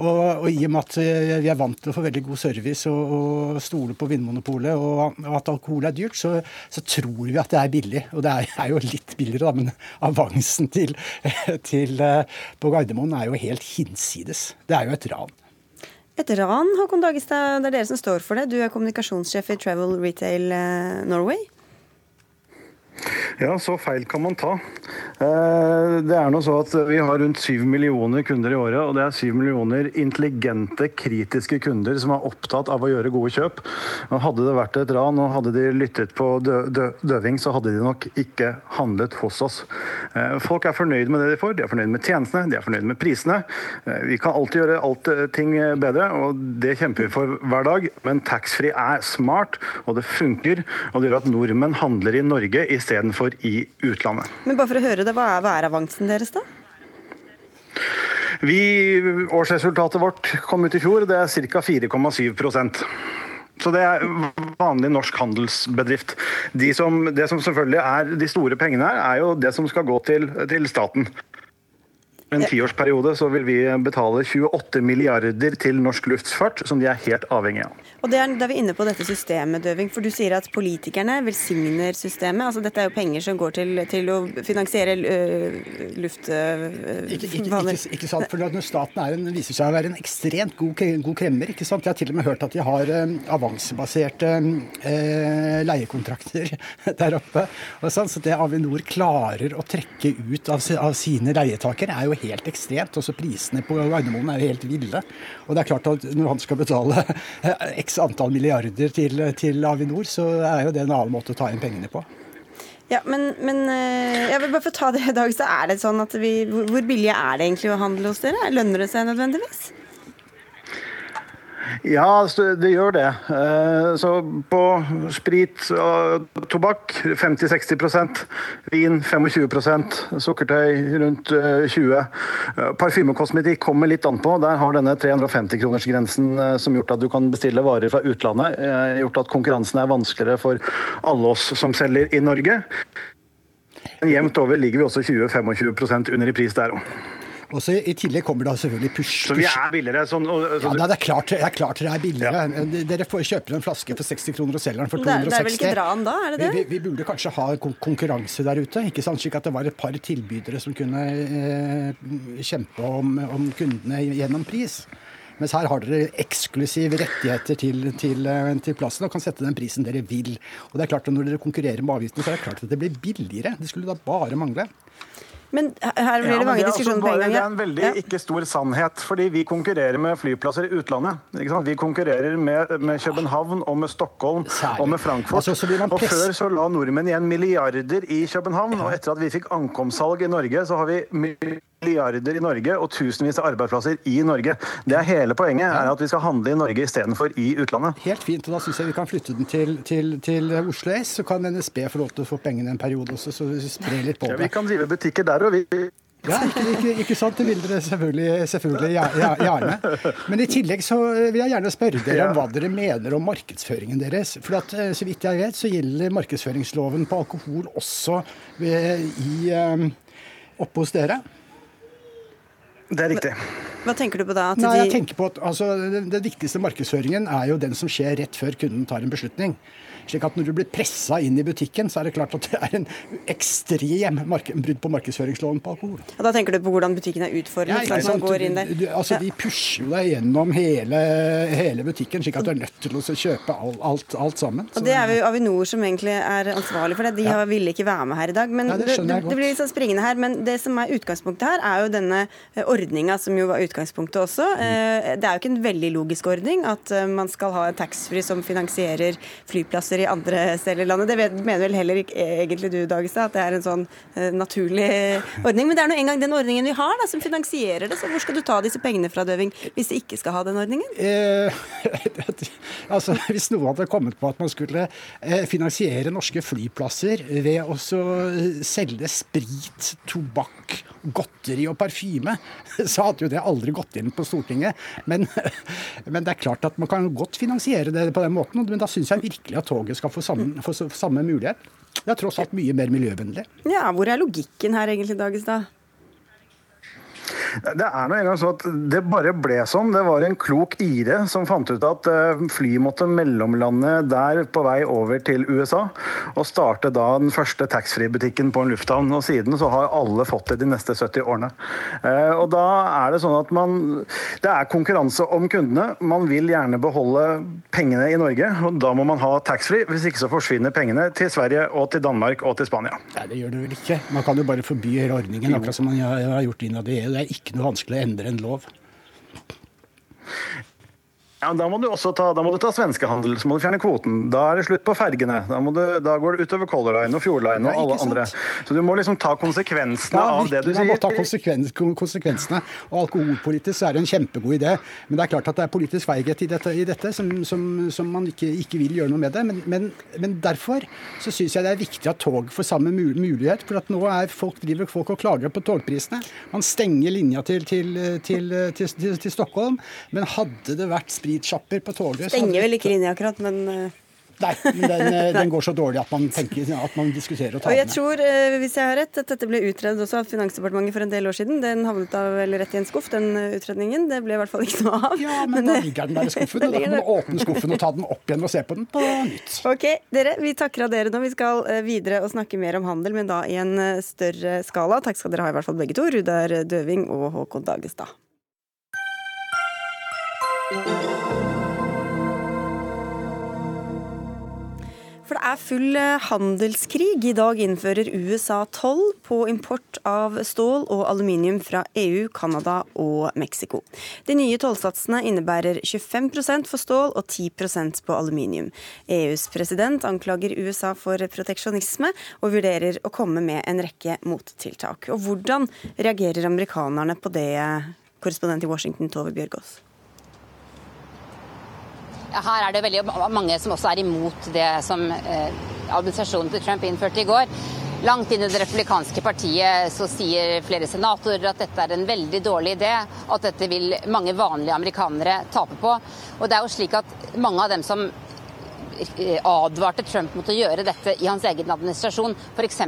Og, og i og med at eh, vi er vant til å få veldig god service og, og stole på Vinmonopolet, og, og, at alkohol er dyrt, så, så, tror vi at det er billig. Og det er, er jo litt billigere, da, men avansen til, til eh, på Gardermoen er jo helt hinsides. Det er jo et ran. Et ran, Håkon Dagestad, det er dere som står for det. Du er kommunikasjonssjef i Travel Retail eh, Norway. Ja, så feil kan man ta. Eh, det er nå så at Vi har rundt 7 millioner kunder i året, og det er 7 millioner intelligente, kritiske kunder som er opptatt av å gjøre gode kjøp. Og hadde det vært et ran og hadde de lyttet på dø dø døving, så hadde de nok ikke handlet hos oss. Eh, folk er fornøyd med det de får, de er fornøyd med tjenestene, de er fornøyd med prisene. Eh, vi kan alltid gjøre alt ting bedre, og det kjemper vi for hver dag. Men taxfree er smart, og det funker, og det gjør at nordmenn handler i Norge i istedenfor i utlandet. Men bare for å høre det, Hva er væravansen deres, da? Vi, årsresultatet vårt kom ut i fjor, det er ca. 4,7% så det er vanlig norsk handelsbedrift. De som, det som selvfølgelig er de store pengene her, er jo det som skal gå til, til staten. En tiårsperiode så vil vi betale 28 milliarder til norsk luftfart, som de er helt avhengig av. Og det er, Da er vi inne på dette systemet, Døving. For du sier at politikerne velsigner systemet. Altså Dette er jo penger som går til, til å finansiere øh, luft... Øh, ikke, ikke, ikke, ikke, sant, for Staten er en, viser seg å være en ekstremt god, god kremmer. ikke sant? Jeg har til og med hørt at de har øh, avansebaserte øh, leiekontrakter der oppe. og sånn, Så det Avinor klarer å trekke ut av, av sine leietakere, er jo helt ekstremt. Også prisene på Gardermoen er helt ville. Og det er klart at når han skal betale x antall milliarder til, til Avinor, så er jo det en annen måte å ta inn pengene på. Ja, men, men eh, jeg vil bare få ta det i dag, så er det sånn at vi, Hvor billig er det egentlig å handle hos dere? Lønner det seg nødvendigvis? Ja, det gjør det. Eh, så på sprit og tobakk 50-60% Vin 25% Sukkertøy rundt 20 eh, eh, Parfyme og kosmetikk kommer litt an på. Der har denne 350-kronersgrensen som gjort at du kan bestille varer fra utlandet, gjort at konkurransen er vanskeligere for alle oss som selger i Norge. Men jevnt over ligger vi også 20-25% under i pris der òg. Og så I tillegg kommer da selvfølgelig push. Så vi er billigere? Sånn, og, så ja, det er, klart, det er klart dere er billigere. Ja. Dere får, kjøper en flaske for 60 kroner og selger den for 260. Det er, vel ikke dran da, er det det? Vi, vi, burde kanskje ha konkurranse der ute, ikke sant? slik at det var et par tilbydere som kunne eh, kjempe om, om kundene gjennom pris. Mens her har dere eksklusive rettigheter til, til, eh, til, plassen og kan sette den prisen dere vil. Og det er klart at Når dere konkurrerer med avgiftene, så er det klart at det blir billigere. Det skulle da bare mangle. Men her blir det mange ja, diskusjoner på en gang. Det er en veldig ja. ikke stor sannhet. fordi vi konkurrerer med flyplasser i utlandet. Vi konkurrerer med, med København og med Stockholm Særlig. og med Frankfurt. Altså, og Før så la nordmenn igjen milliarder i København. Og etter at vi fikk ankomstsalg i Norge, så har vi milliarder i Norge og tusenvis av arbeidsplasser i Norge. Det er hele poenget, er at vi skal handle i Norge istedenfor i utlandet. Helt fint. og Da syns jeg vi kan flytte den til, til, til Oslo S, så kan NSB få lov til å få pengene en periode også, så vi sprer litt på det. Ja, vi kan drive butikker der, og vi ja, ikke, ikke, ikke, sant. Det vil dere selvfølgelig, selvfølgelig gjerne. Men i tillegg så vil jeg gjerne spørre dere om hva dere mener om markedsføringen deres. For at, eh, så vidt jeg vet, så gjelder markedsføringsloven på alkohol også i, um, oppe hos dere. Det er riktig. Hva tenker du på da? Nei, jeg tenker på at altså, Den viktigste markedsføringen er jo den som skjer rett før kunden tar en beslutning slik at når du blir pressa inn i butikken, så er det klart at det er en ekstrem brudd på markedsføringsloven på alkohol. Og Da tenker du på hvordan butikken er utformet? Ja, sånn går inn der. Du, altså, ja. De pusher jo deg gjennom hele, hele, butikken, slik at du er nødt til å kjøpe alt, alt, alt sammen. Så. Og Det er jo Avinor som egentlig er ansvarlig for det. De ja. ville ikke være med her i dag. Men Nei, det, det, det, blir litt sånn springende her. Men det som er utgangspunktet her, er jo denne eh, ordninga som jo var utgangspunktet også. Mm. Det er jo ikke en veldig logisk ordning at eh, man skal ha en taxfree som finansierer flyplasser i andre steder i landet. Det mener vel heller ikke egentlig du, Dagestad, at det er en sånn naturlig ordning. Men det er nå engang den ordningen vi har da, som finansierer det. Så hvor skal du ta disse pengene fra, Døving, hvis de ikke skal ha den ordningen? Eh, altså, Hvis noen hadde kommet på at man skulle eh, finansiere norske flyplasser ved å selge sprit, tobakk, godteri og parfyme, så hadde jo det aldri gått inn på Stortinget. Men, men det er klart at man kan godt finansiere det på den måten. Men da syns jeg virkelig at toget skal få samme, få samme mulighet. Det er tross alt mye mer miljøvennlig. Ja, Hvor er logikken her egentlig, Dagestad? Det er noe en gang sånn at det bare ble sånn. Det var en klok ire som fant ut at eh, fly måtte mellomlande der på vei over til USA, og starte da den første taxfree-butikken på en lufthavn. Og siden så har alle fått det de neste 70 årene. Eh, og da er det sånn at man Det er konkurranse om kundene. Man vil gjerne beholde pengene i Norge, og da må man ha taxfree. Hvis ikke så forsvinner pengene til Sverige og til Danmark og til Spania. Nei, det gjør det vel ikke. Man kan jo bare forby hele ordningen, akkurat som man har gjort innad i EU. Det er ikke noe vanskelig å endre en lov. Ja, Da må du også ta, da må du ta svenskehandel, så må du fjerne kvoten. Da er det slutt på fergene. Da, du, da går det utover Color Line og Fjord Line og alle andre. Så du må liksom ta konsekvensene ja, av det du sier. Man må ta konsekvens, konsekvensene. Og alkoholpolitisk er det en kjempegod idé. Men det er klart at det er politisk feighet i dette, i dette som, som, som, man ikke, ikke, vil gjøre noe med det. Men, men, men derfor så syns jeg det er viktig at tog får samme mulighet. For at nå er folk, driver folk og klager på togprisene. Man stenger linja til, til, til, til Stockholm. Men hadde det vært spritsjapper på toget Stenger vel ikke linja akkurat, men eh, Nei, men den, eh, den, går så dårlig at man tenker at man diskuterer å ta den. Og jeg tror, eh, hvis jeg har rett, at dette ble utredet også av Finansdepartementet for en del år siden. Den havnet da vel rett i en skuff, den utredningen. Det ble i hvert fall ikke noe av. Ja, men, men da ligger den der i skuffen, og da kan man åpne skuffen og ta den opp igjen og se på den på nytt. Ok, dere, vi takker av dere nå. Vi skal videre og snakke mer om handel, men da i en større skala. Takk skal dere ha i hvert fall begge to, Rudar Døving og Håkon Dagestad. For det er full eh, handelskrig. I dag innfører USA toll på import av stål og aluminium fra EU, Canada og Mexico. De nye tollsatsene innebærer 25% for stål og 10% på aluminium. EUs president anklager USA for proteksjonisme og vurderer å komme med en rekke mottiltak. Og hvordan reagerer amerikanerne på det, korrespondent i Washington, Tove Bjørgaas? Her er det veldig mange som også er imot det som eh, administrasjonen til Trump innførte i går. Langt inn i det republikanske partiet så sier flere senatorer at dette er en veldig dårlig idé, at dette vil mange vanlige amerikanere tape på. Og det er jo slik at mange av dem som advarte Trump mot å gjøre dette i hans egen administrasjon. F.eks.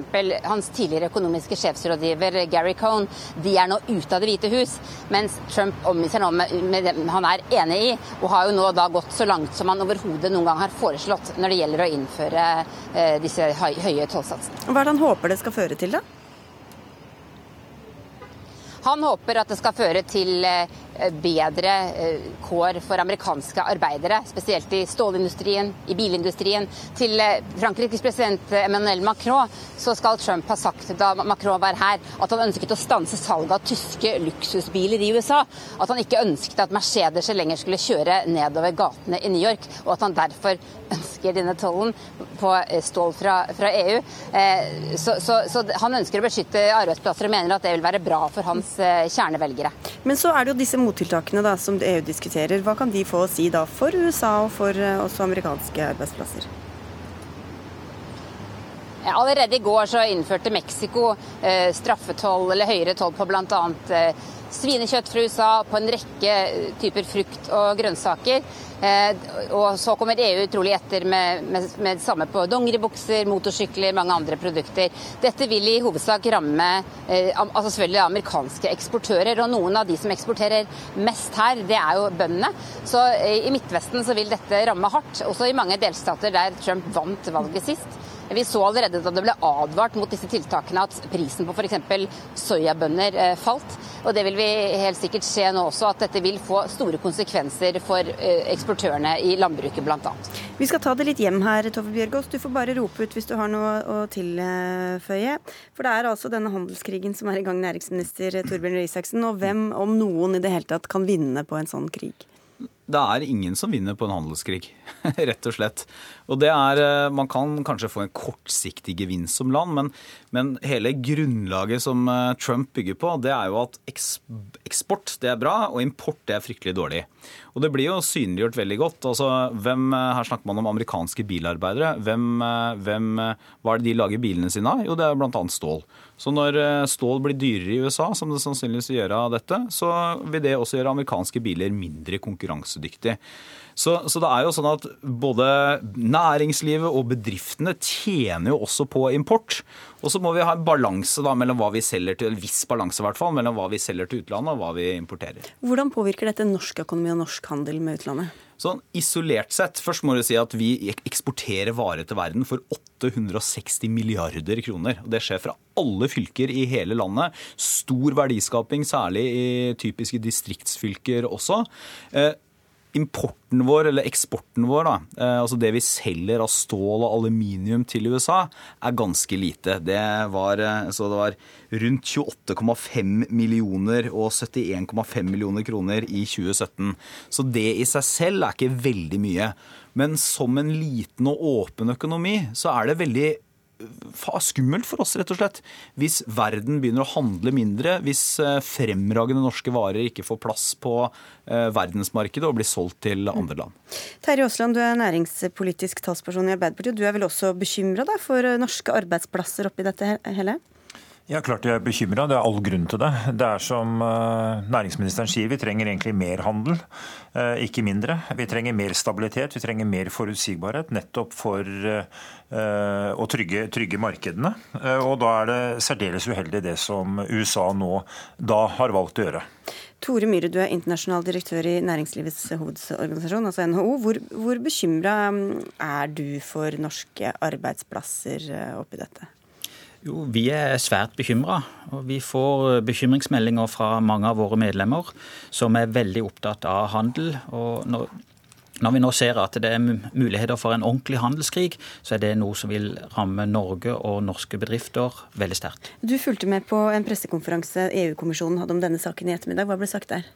hans tidligere økonomiske sjefsrådgiver Gary Cohn. De er nå ute av Det hvite hus, mens Trump omviser nå med, med, det han er enig i, og har jo nå da gått så langt som han overhodet noen gang har foreslått når det gjelder å innføre eh, disse høye tollsatsene. Hva er det han håper det skal føre til, da? Han håper at det skal føre til eh, bedre eh, kår for amerikanske arbeidere, spesielt i stålindustrien, i bilindustrien. Til eh, Frankrikes president Emmanuel Macron så skal Trump ha sagt da Macron var her, at han ønsket å stanse salget av tyske luksusbiler i USA. At han ikke ønsket at Mercedes lenger skulle kjøre nedover gatene i New York, og at han derfor ønsker denne tollen på stål fra, fra EU. Så, så, så han ønsker å beskytte arbeidsplasser og mener at det vil være bra for hans kjernevelgere. Men så er det jo disse mottiltakene da, som EU diskuterer. Hva kan de få å si da for USA og for eh, også amerikanske arbeidsplasser? Allerede i går så innførte Mexico eh, straffetoll eller høyere toll på bl.a. Eh, svinekjøtt fra USA, på en rekke typer frukt og grønnsaker. Eh, og så kommer EU trolig etter med, med, med det samme på dongeribukser, motorsykler, mange andre produkter. Dette vil i hovedsak ramme eh, altså selvfølgelig amerikanske eksportører. Og noen av de som eksporterer mest her, det er jo bøndene. Så eh, i Midtvesten så vil dette ramme hardt, også i mange delstater der Trump vant valget sist. Vi så allerede da det ble advart mot disse tiltakene at prisen på f.eks. soyabønner eh, falt. Og det vil vi helt sikkert se nå også, at dette vil få store konsekvenser for eh, eksportørene i landbruket bl.a. Vi skal ta det litt hjem her, Tove Bjørgaas. Du får bare rope ut hvis du har noe å tilføye. For det er altså denne handelskrigen som er i gang, næringsminister Torbjørn Røe Isaksen. Og hvem, om noen i det hele tatt, kan vinne på en sånn krig? Det er ingen som vinner på en handelskrig, rett og slett. Og det er, eh, Man kan kanskje få en kortsiktig gevinst som land, men, men, hele grunnlaget som eh, Trump bygger på, det er jo at eksport det er bra, og import det er fryktelig dårlig. Og det blir jo synliggjort veldig godt. Altså, hvem, eh, her snakker man om amerikanske bilarbeidere. Hvem, hvem, hva er det de lager bilene sine av? Jo, det er bl.a. stål. Så når eh, stål blir dyrere i USA, som det sannsynligvis vil gjøre av dette, så vil det også gjøre amerikanske biler mindre konkurransedyktige. Så, så, det er jo sånn at både næringslivet og bedriftene tjener jo også på import. Og så må vi ha en balanse da mellom hva vi selger til, en viss balanse i hvert fall, mellom hva vi selger til utlandet og hva vi importerer. Hvordan påvirker dette norsk økonomi og norsk handel med utlandet? Sånn isolert sett, først må du si at vi eksporterer varer til verden for 860 milliarder kroner. Det skjer fra alle fylker i hele landet. Stor verdiskaping, særlig i typiske distriktsfylker også. Importen vår, eller eksporten vår, da, eh, altså det vi selger av stål og aluminium til USA, er ganske lite. Det var, eh, det var rundt 28,5 millioner og 71,5 millioner kroner i 2017. Så det i seg selv er ikke veldig mye. Men som en liten og åpen økonomi, så er det veldig skummelt for oss, rett og slett. Hvis verden begynner å handle mindre, hvis eh, fremragende norske varer ikke får plass på eh, verdensmarkedet og blir solgt til andre land. Terje Aasland, du er næringspolitisk talsperson i Arbeiderpartiet. Du er vel også bekymra for norske arbeidsplasser oppi dette hele? Ja, klart jeg er bekymra. Det er all grunn til det. Det er som uh, næringsministeren sier, vi trenger egentlig mer handel, uh, ikke mindre. Vi trenger mer stabilitet, vi trenger mer forutsigbarhet nettopp for uh, å trygge, trygge markedene. Og da er det særdeles uheldig det som USA nå da har valgt å gjøre. Tore Myhre, du er internasjonal direktør i Næringslivets hovedorganisasjon, altså NHO. Hvor, hvor bekymra mm, er du for norske arbeidsplasser oppi dette? Jo, Vi er svært bekymra. Vi får bekymringsmeldinger fra mange av våre medlemmer som er veldig opptatt av handel. og når når vi nå ser at det er muligheter for en ordentlig handelskrig, så er det noe som vil ramme Norge og norske bedrifter veldig sterkt. Du fulgte med på en pressekonferanse EU-kommisjonen hadde om denne saken i ettermiddag. Hva ble sagt der?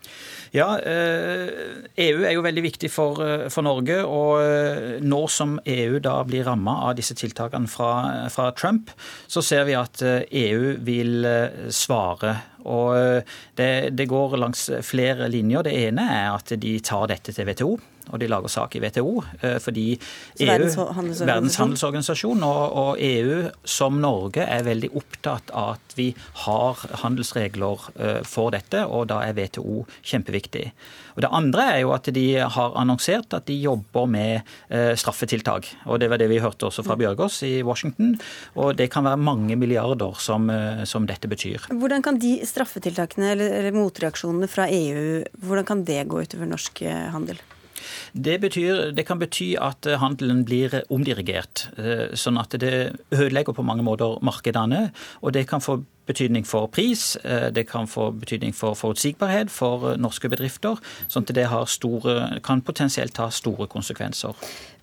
Ja, EU eh, e er jo veldig viktig for, eh, for Norge. Og eh, nå som EU da blir ramma av disse tiltakene fra, fra Trump, så ser vi at EU e vil svare og det, det, går langs flere linjer. Det ene er at de tar dette til WTO og de lager sak i WTO. Eh, fordi EU, Verdens handelsorganisasjon, og, og, EU, som Norge, er veldig opptatt av at vi har handelsregler eh, for dette, og da er WTO kjempeviktig. Og Det andre er jo at de har annonsert at de jobber med eh, straffetiltak. og Det var det vi hørte også fra Bjørgaas i Washington. og Det kan være mange milliarder som, som dette betyr. Hvordan kan de straffetiltakene eller, eller motreaksjonene fra EU hvordan kan det gå utover norsk handel? Det, betyr, det, kan bety at eh, handelen blir omdirigert, eh, sånn at det ødelegger på mange måter markedene. Og det kan få betydning for pris, eh, det kan få betydning for forutsigbarhet for norske bedrifter. sånn at det store, kan potensielt ha store konsekvenser.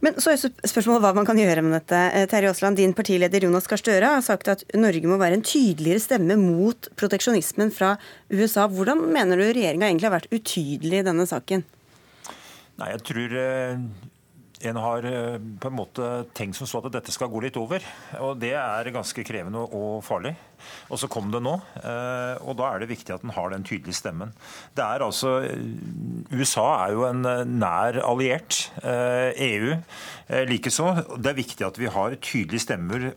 Men så er spørsmålet hva man kan gjøre med dette. Terje Aasland, din partileder Jonas Gahr Støre har sagt at Norge må være en tydeligere stemme mot proteksjonismen fra USA. Hvordan mener du regjeringa egentlig har vært utydelig i denne saken? Nei, jeg tror eh, en har eh, på en måte tenkt som så at dette skal gå litt over. Og det er ganske krevende og farlig. Og så kom det nå. Eh, og da er det viktig at en har den tydelige stemmen. Det er altså USA er jo en nær alliert. EU e likeså. Det er viktig at vi har tydelige stemmer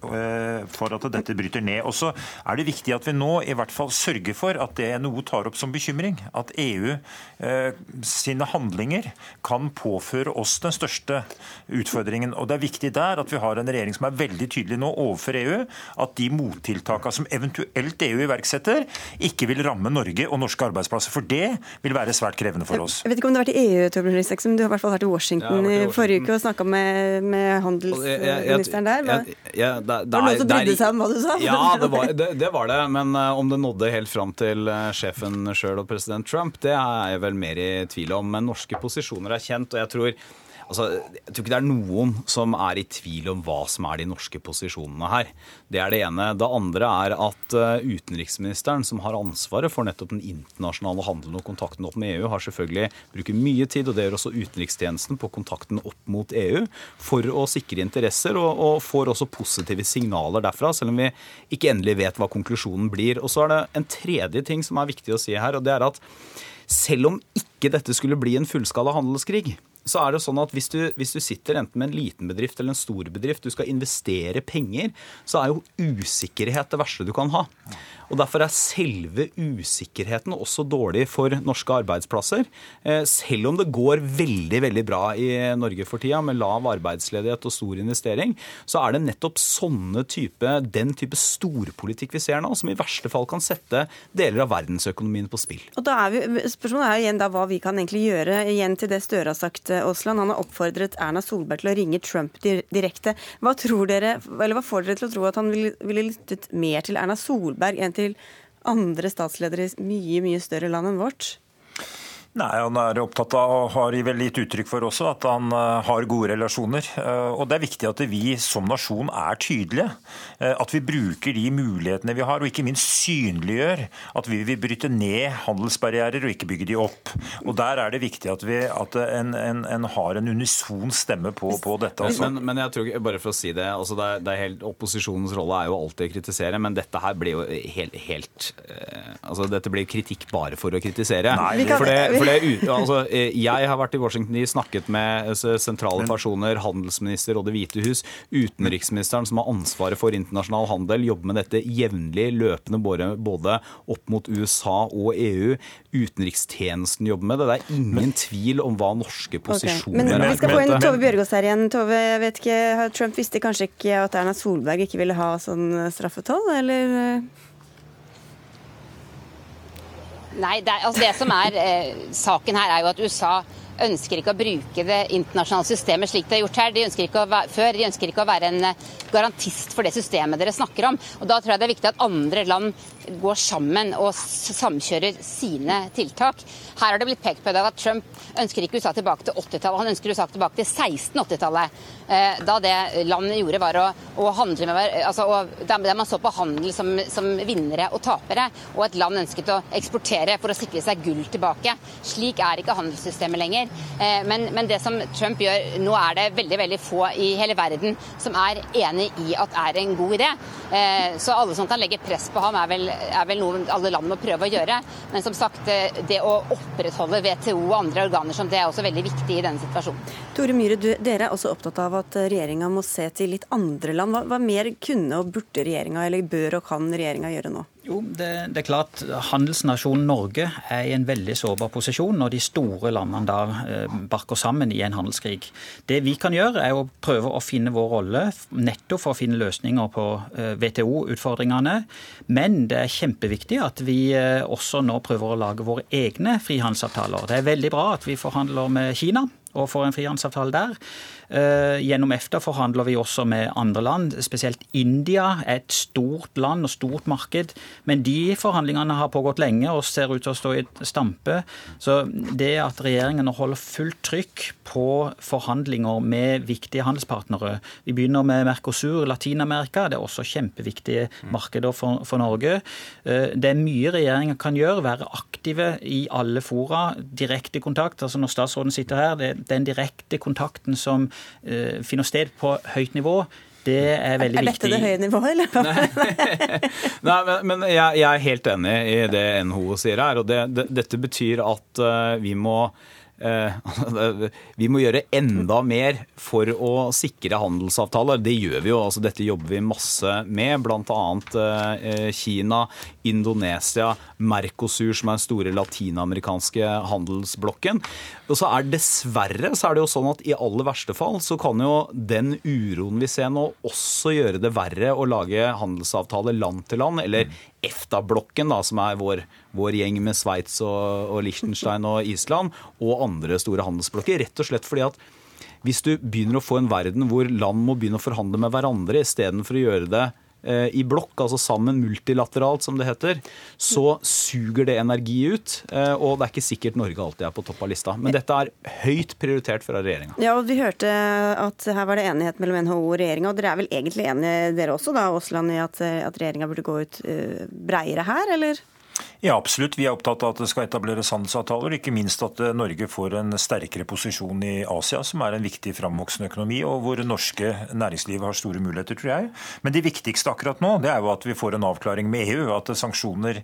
for at dette bryter ned. Og så er det viktig at vi nå i hvert fall sørger for at det NHO tar opp som bekymring, at EU sine handlinger kan påføre oss den største utfordringen. Og Det er viktig der at vi har en regjering som er veldig tydelig nå overfor EU, at de mottiltakene som eventuelt EU iverksetter, ikke vil ramme Norge og norske arbeidsplasser. For det vil være svært krevende for oss. Jeg vet ikke om du har vært i EU, Torbjørn Røe men du har i hvert fall vært i Washington, i forrige uke og snakka med, med handelsministeren der. Hva, ja, var det noen som brydde seg om hva du sa? Ja, det var det, det var det. Men uh, om det nådde helt fram til uh, sjefen sjøl og president Trump, det er jeg vel mer i tvil om. Men norske posisjoner er kjent, og jeg tror Altså, jeg tror ikke det er noen som er i tvil om hva som er de norske posisjonene her. Det er det ene. Det andre er at eh, utenriksministeren, som har ansvaret for nettopp den internasjonale handelen og kontakten opp med EU, har selvfølgelig bruker mye tid, og det gjør også utenrikstjenesten, på kontakten opp mot EU for å sikre interesser, og, og får også positive signaler derfra, selv om vi ikke endelig vet hva konklusjonen blir. Og så er det en tredje ting som er viktig å si her, og det er at selv om ikke dette skulle bli en fullskala handelskrig, så er det sånn at hvis du, hvis du, sitter enten med en liten bedrift eller en stor bedrift, du skal investere penger, så er jo usikkerhet det verste du kan ha. Og Derfor er selve usikkerheten også dårlig for norske arbeidsplasser. Eh, selv om det går veldig veldig bra i Norge for tida, med lav arbeidsledighet og stor investering, så er det nettopp sånne type, den type storpolitikk vi ser nå, som i verste fall kan sette deler av verdensøkonomien på spill. Og da er vi, Spørsmålet er igjen da hva vi kan egentlig gjøre. Igjen til det Støre har sagt, Aasland. Han har oppfordret Erna Solberg til å ringe Trump direkte. Hva, tror dere, eller hva får dere til å tro at han ville, ville lyttet mer til Erna Solberg enn til andre statsledere i mye, mye større land enn vårt? Nei, Han er opptatt av, og har vel gitt uttrykk for også, at han uh, har gode relasjoner. Uh, og Det er viktig at vi som nasjon er tydelige. Uh, at vi bruker de mulighetene vi har, og ikke minst synliggjør at vi vil bryte ned handelsbarrierer og ikke bygge de opp. Og Der er det viktig at, vi, at en, en, en har en unison stemme på, på dette. Altså. Men, men, jeg tror, bare for å si det, altså det, er, det er helt, Opposisjonens rolle er jo alltid å kritisere, men dette her blir jo helt, helt altså Dette blir kritikk bare for å kritisere. Nei, vi kan, for det, for det, altså, jeg har vært i Washington de snakket med sentrale personer, handelsminister og Det hvite hus, utenriksministeren som har ansvaret for internasjonal handel, jobber med dette jevnlig, løpende både opp mot USA og EU. Utenrikstjenesten jobber med det. Det er ingen tvil om hva norske posisjoner okay. Men vi skal få inn Tove Bjørgaas her igjen. Tove, jeg vet ikke, Trump visste kanskje ikke at Erna Solberg ikke ville ha sånn straffetoll, eller? Nei, det, altså det som er eh, saken her, er jo at USA ønsker ikke å bruke det internasjonale systemet slik det er gjort her. De ønsker ikke å være, før. De ønsker ikke å være en eh, garantist for det systemet dere snakker om. Og Da tror jeg det er viktig at andre land går sammen og samkjører sine tiltak. Her har det blitt pekt på at Trump ønsker ikke USA tilbake til 80-tallet, han ønsker USA tilbake til 1680-tallet. Eh, da det landet gjorde var å, å handle med altså, Der man så på handel som, som, vinnere og tapere, og et land ønsket å eksportere for å sikre seg gull tilbake. Slik er ikke handelssystemet lenger. Eh, men, men, det som Trump gjør nå, er det veldig veldig få i hele verden som er enig i at er en god idé. Eh, så alle som kan legge press på ham, er vel, er vel noe alle land må prøve å gjøre. Men som sagt, eh, det å opprettholde WTO og andre organer som det er også veldig viktig i denne situasjonen. Tore Myhre, dere er også opptatt av at regjeringa må se til litt andre land. Hva, hva mer kunne og burde regjeringa, eller bør og kan regjeringa gjøre nå? Jo, det, det, er klart Handelsnasjonen Norge er i en veldig sårbar posisjon når de store landene da eh, barker sammen i en handelskrig. Det vi kan gjøre, er å prøve å finne vår rolle nettopp for å finne løsninger på eh, WTO-utfordringene. Men det er kjempeviktig at vi eh, også nå prøver å lage våre egne frihandelsavtaler. Det er veldig bra at vi forhandler med Kina og får en frihandelsavtale der. Eh, gjennom EFTA forhandler vi også med andre land. Spesielt India er et stort land og stort marked. Men de forhandlingene har pågått lenge og ser ut til å stå i stampe. Så det at regjeringen holder fullt trykk på forhandlinger med viktige handelspartnere Vi begynner med Mercosur, Latin-Amerika. Det er også kjempeviktige markeder for, for Norge. Eh, det er mye regjeringen kan gjøre. Være aktive i alle fora. Direkte kontakt. altså Når statsråden sitter her, det, er den direkte kontakten som finner sted på høyt nivå. Det er veldig viktig. Er dette det høye nivået, eller? Nei, men, men jeg, jeg, er helt enig i det NHO sier her. og det, det, Dette betyr at uh, vi må Eh, vi må gjøre enda mer for å sikre handelsavtaler. Det gjør vi jo. altså Dette jobber vi masse med. Bl.a. Eh, Kina, Indonesia, Mercosur, som er den store latinamerikanske handelsblokken. Og så er Dessverre så er det jo sånn at i aller verste fall så kan jo den uroen vi ser nå, også gjøre det verre å lage handelsavtaler land til land, eller EFTA-blokken, som er vår, vår gjeng med Sveits og, og Liechtenstein og Island, og andre store handelsblokker. Rett og slett fordi at hvis du begynner å få en verden hvor land må begynne å forhandle med hverandre istedenfor å gjøre det i blokk, altså sammen multilateralt som det heter, så suger det energi ut. Eh, og det er ikke sikkert Norge alltid er på topp av lista. Men dette er høyt prioritert fra regjeringa. Ja, og vi hørte at her var det enighet mellom NHO og regjeringa. Og dere er vel egentlig enige dere også, da, Aasland, i at, at regjeringa burde gå ut uh, breiere her, eller? Ja, absolutt. Vi er opptatt av at det skal etableres handelsavtaler, ikke minst at eh, Norge får en sterkere posisjon i Asia, som er en viktig framvoksende økonomi, og hvor norske næringsliv har store muligheter, tror jeg. Men det viktigste akkurat nå det er jo at vi får en avklaring med EU, at sanksjoner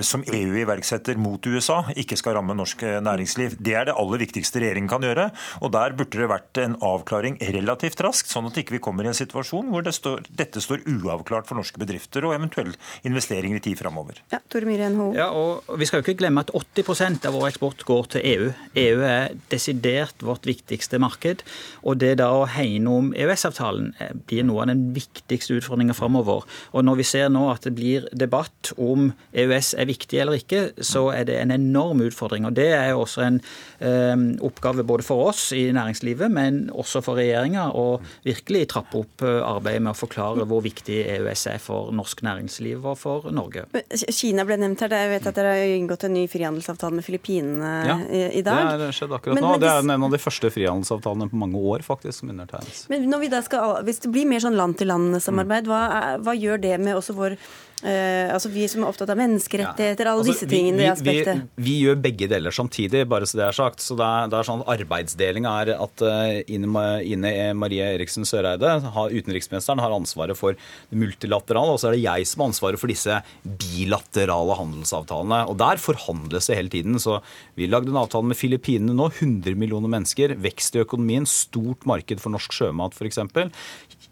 som EU iverksetter mot USA, ikke skal ramme norsk næringsliv. Det er det aller viktigste regjeringen kan gjøre, og der burde det vært en avklaring relativt raskt, sånn at vi ikke kommer i en situasjon hvor det står, dette står uavklart for norske bedrifter og eventuelle investeringer i tid framover. Ja, Myhre Ja, og Vi skal jo ikke glemme at 80% av vår eksport går til EU. EU er desidert vårt viktigste marked. og Det da å hegne om EØS-avtalen eh, blir noe av den viktigste utfordringen framover. Og når vi ser nå at det blir debatt om EØS er viktig eller ikke, så er det en enorm utfordring. og Det er jo også en um, oppgave både for oss i næringslivet, men også for regjeringa å virkelig trappe opp eh, arbeidet med å forklare hvor viktig EØS er for norsk næringsliv og for Norge. Kina ble nevnt her. Jeg vet at dere har inngått en ny frihandelsavtale med Filippinene ja, i, i, dag. Det har skjedd akkurat men, nå. Men, det er en av de første frihandelsavtalene på mange år faktisk som undertegnes. Men når vi da skal, hvis det blir mer sånn land-til-land-samarbeid, hva, hva, gjør det med også vår Eh, altså Vi som er opptatt av menneskerettigheter, alle Altså, disse tingene, Vi, vi, aspektet. vi, vi gjør begge deler samtidig, bare så det er sagt. Så det er, det er sånn Arbeidsdeling er at uh, Ine, Ine Marie Eriksen Søreide, har, utenriksministeren, har ansvaret for det multilaterale, og så er det jeg som har ansvaret for disse bilaterale handelsavtalene. Og der forhandles det hele tiden. Så vi lagde en avtale med Filippinene nå. 100 millioner mennesker, vekst i økonomien, stort marked for norsk sjømat f.eks.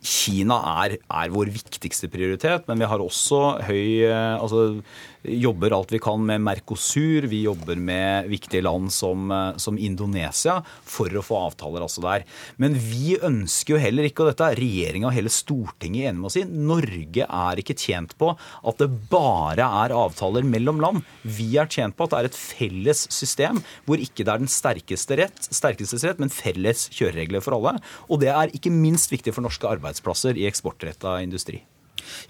Kina er, er vår viktigste prioritet, men vi har også høy eh, altså, jobber alt vi kan med Mercosur. Vi jobber med viktige land som, eh, som Indonesia for å få avtaler altså der. Men vi ønsker jo heller ikke, og dette er regjeringa og hele Stortinget enig med oss i, Norge er ikke tjent på at det bare er avtaler mellom land. Vi er tjent på at det er et felles system hvor ikke det er den sterkeste rett, sterkestes rett, men felles kjøreregler for alle. Og det er ikke minst viktig for norske arbeidsplasser i eksportretta industri.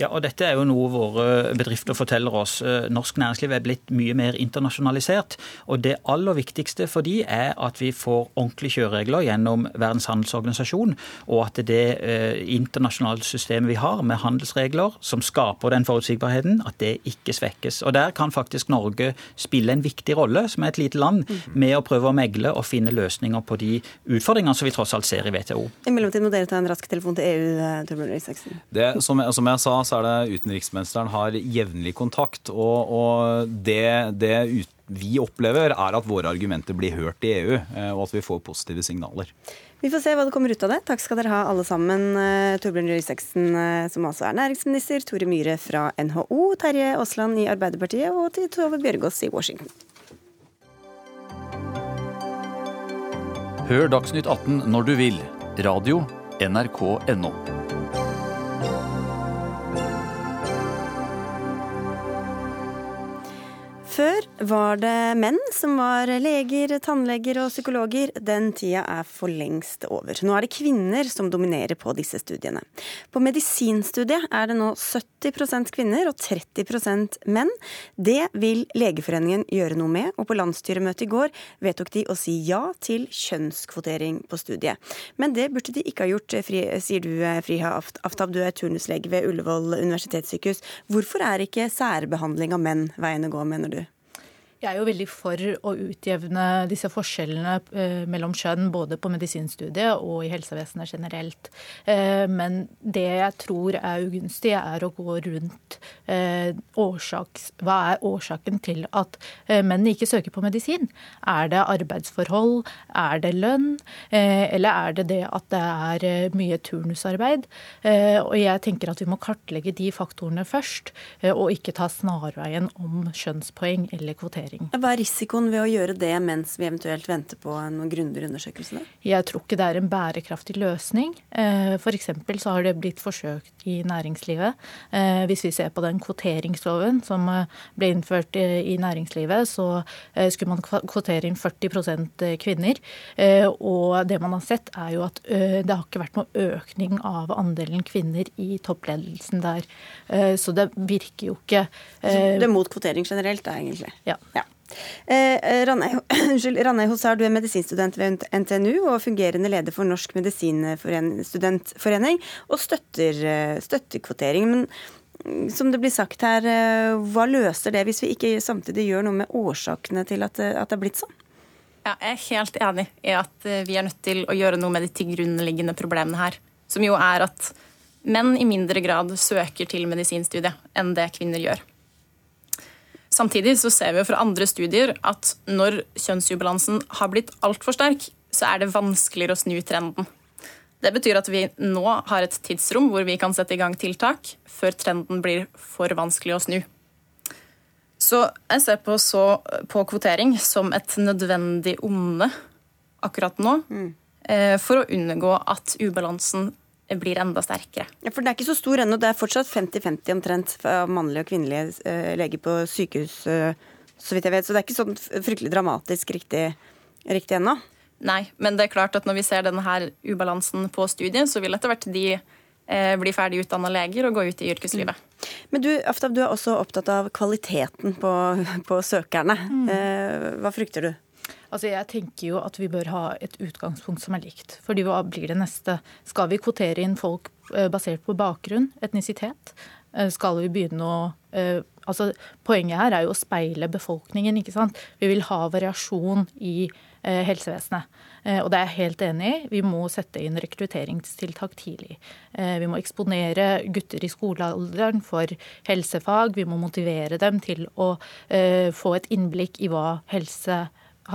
Ja, og Dette er jo noe våre bedrifter forteller oss. Eh, Norsk næringsliv er blitt mye mer internasjonalisert. og Det aller viktigste for de er at vi får ordentlige kjøreregler gjennom Verdens handelsorganisasjon, og at det eh, internasjonale systemet vi har med handelsregler som skaper den forutsigbarheten, at det ikke svekkes. Og Der kan faktisk Norge spille en viktig rolle, som er et lite land, med å prøve å megle og finne løsninger på de utfordringene som vi tross alt ser i WTO. I mellomtiden må dere ta en rask telefon til EU, eh, Torbjørn Isaksen. Det, som, jeg, som jeg sa, så er det utenriksministeren har jevnlig kontakt. Og, og det, det ut, vi opplever, er at våre argumenter blir hørt i EU, eh, og at vi får positive signaler. Vi får se hva det kommer ut av det. Takk skal dere ha alle sammen. Eh, Torbjørn Røe Isaksen, eh, som altså er næringsminister, Tore Myhre fra NHO, Terje Aasland i Arbeiderpartiet og til Tove Bjørgaas i Washington. Hør Dagsnytt 18 når du vil. Radio NRK.no. var det menn som var leger, tannleger og psykologer. Den tida er for lengst over. Nå er det kvinner som dominerer på disse studiene. På medisinstudiet er det nå 70% kvinner og 30% menn. Det vil Legeforeningen gjøre noe med, og på landsstyremøtet i går vedtok de å si ja til kjønnskvotering på studiet. Men det burde de ikke ha gjort, sier du Friha Aftab, du er turnuslege ved Ullevål universitetssykehus. Hvorfor er ikke særbehandling av menn veien å gå, mener du? Jeg er jo veldig for å utjevne disse forskjellene eh, mellom kjønn, både på medisinstudiet og i helsevesenet generelt. Eh, men det jeg tror er ugunstig, er å gå rundt eh, årsaks, Hva er årsaken til at menn ikke søker på medisin? Er det arbeidsforhold? Er det lønn? Eller er det det at det er mye turnusarbeid? Og jeg tenker at vi må kartlegge de faktorene først, og ikke ta snarveien om kjønnspoeng eller kvotering. Hva er risikoen ved å gjøre det mens vi eventuelt venter på noen grundigere undersøkelse? Jeg tror ikke det er en bærekraftig løsning. F.eks. så har det blitt forsøkt i næringslivet. Eh, hvis vi ser på den kvoteringsloven som eh, ble innført i næringslivet, så eh, skulle man kvotere inn 40% kvinner. Og det man har sett, er jo at det har ikke vært noe økning av andelen kvinner i toppledelsen der. Så det virker jo ikke Det er mot kvotering generelt, da, egentlig? Ja. ja. Eh, Ranei Hosar, du er medisinstudent ved NTNU og fungerende leder for Norsk medisinstudentforening, og støtter, støtter kvotering. Men som det blir sagt her, hva løser det hvis vi ikke samtidig gjør noe med årsakene til at, at det er blitt sånn? Ja, jeg er helt enig i at vi er nødt til å gjøre noe med de tilgrunnliggende problemene her. Som jo er at menn i mindre grad søker til medisinstudiet enn det kvinner gjør. Samtidig så ser vi fra andre studier at når kjønnsubalansen har blitt altfor sterk, så er det vanskeligere å snu trenden. Det betyr at vi nå har et tidsrom hvor vi kan sette i gang tiltak før trenden blir for vanskelig å snu. Så jeg ser på, så, på kvotering som et nødvendig onde akkurat nå, mm. for å unngå at ubalansen blir enda sterkere. Ja, for Det er ikke så stor ennå. Det er fortsatt 50-50 omtrent av mannlige og kvinnelige uh, leger på sykehus, uh, så vidt jeg vet. Så det er ikke sånn fryktelig dramatisk riktig, riktig ennå. Nei, men det er klart at når vi ser denne her ubalansen på studiet, så vil etter hvert de eh, bli ferdig utdanna leger og gå ut i yrkeslivet. Mm. Men du, Aftab, du er også opptatt av kvaliteten på, på søkerne. Mm. Eh, hva frykter du? Altså Jeg tenker jo at vi bør ha et utgangspunkt som er likt. Fordi hva blir det neste? Skal vi kvotere inn folk basert på bakgrunn, etnisitet? skal vi begynne å altså, Poenget her er jo å speile befolkningen. ikke sant? Vi vil ha variasjon i helsevesenet. Og det er jeg helt enig i. Vi må sette inn rekrutteringstiltak tidlig. Vi må eksponere gutter i skolealderen for helsefag. Vi må motivere dem til å få et innblikk i hva helse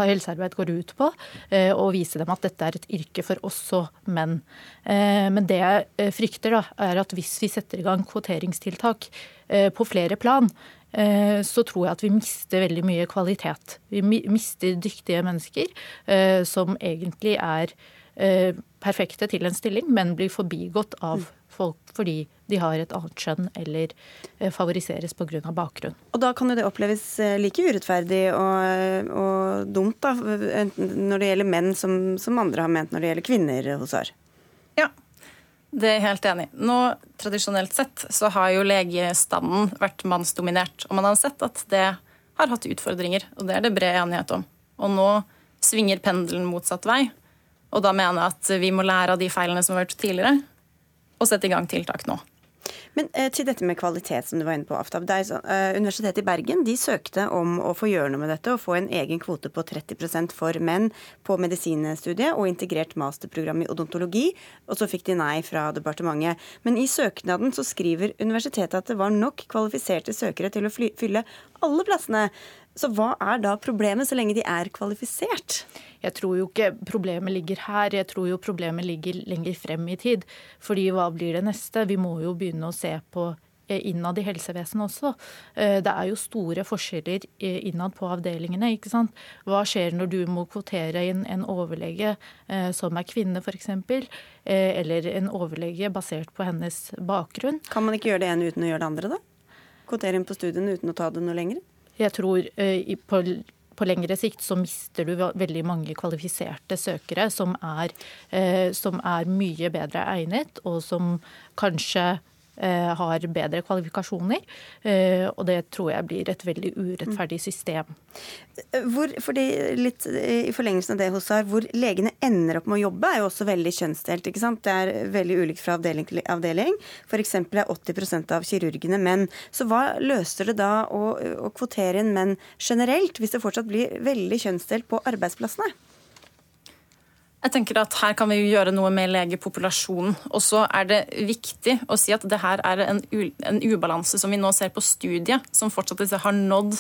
helsearbeid går ut på, eh, og vise dem at dette er et yrke for også menn. Eh, men det jeg eh, frykter, da, er at hvis vi setter i gang kvoteringstiltak på flere plan, så tror jeg at vi mister veldig mye kvalitet. Vi mister dyktige mennesker som egentlig er perfekte til en stilling, men blir forbigått av folk fordi de har et annet kjønn eller eh, favoriseres pga. bakgrunn. Og Da kan jo det oppleves eh, like urettferdig og, og dumt da, når det gjelder menn som, som, andre har ment når det gjelder kvinner hos AR. Ja, det er jeg helt enig Nå, Tradisjonelt sett så har jo legestanden vært mannsdominert. Og man har sett at det har hatt utfordringer, og det er det bred enighet om. Og nå svinger pendelen motsatt vei. Og da mener jeg at vi må lære av de feilene som har vært tidligere, og sette i gang tiltak nå. Men eh, til dette med kvalitet, som du var inne på, Aftab. Så, eh, Universitetet i Bergen de søkte om å få gjøre noe med dette og få en egen kvote på 30% for menn på medisinstudiet og integrert masterprogram i odontologi, og så fikk de nei fra departementet. Men i søknaden så skriver universitetet at det var nok kvalifiserte søkere til å fylle alle plassene. Så hva er da problemet, så lenge de er kvalifisert? Jeg tror jo ikke problemet ligger her, jeg tror jo problemet ligger lenger frem i tid. Fordi hva blir det neste? Vi må jo begynne å se på eh, innad i helsevesenet også. Eh, det er jo store forskjeller eh, innad på avdelingene. ikke sant? Hva skjer når du må kvotere inn en overlege som er kvinne, f.eks., eller en overlege basert på hennes bakgrunn? Kan man ikke gjøre det ene uten å gjøre det andre, da? Kvotere inn på studiene uten å ta det noe lenger? Jeg tror eh, på, på lengre sikt så mister du veldig mange kvalifiserte søkere som er, eh, som er mye bedre egnet, og som kanskje har bedre kvalifikasjoner. Eh, og det tror jeg blir et veldig urettferdig system. Hvor, fordi litt I forlengelsen av det hos Har, hvor legene ender opp med å jobbe, er jo også veldig kjønnsdelt. ikke sant? Det er veldig ulikt fra avdeling til avdeling. F.eks. er 80% av kirurgene menn. Så hva løser det da å, å kvotere inn menn generelt, hvis det fortsatt blir veldig kjønnsdelt på arbeidsplassene? Jeg tenker at Her kan vi jo gjøre noe med legepopulasjonen. Og så er det viktig å si at det her er en, en ubalanse som vi nå ser på studiet, som fortsatt ikke har nådd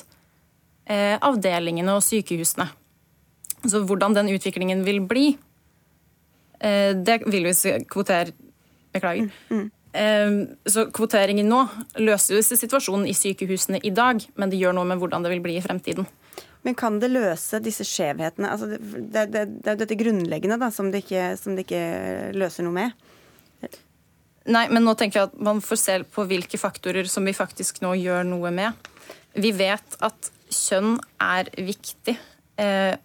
eh, avdelingene og sykehusene. Så hvordan den utviklingen vil bli, eh, det vil vi kvotere Beklager. Mm, mm. Eh, så kvoteringen nå løser jo situasjonen i sykehusene i dag, men det gjør noe med hvordan det vil bli i fremtiden. Men kan det løse disse skjevhetene? Altså det, det, det, er dette grunnleggende da, som det, ikke, som det ikke løser noe med. Nei, men nå tenker jeg at man får se på hvilke faktorer som vi faktisk nå gjør noe med. Vi vet at kjønn er viktig, eh,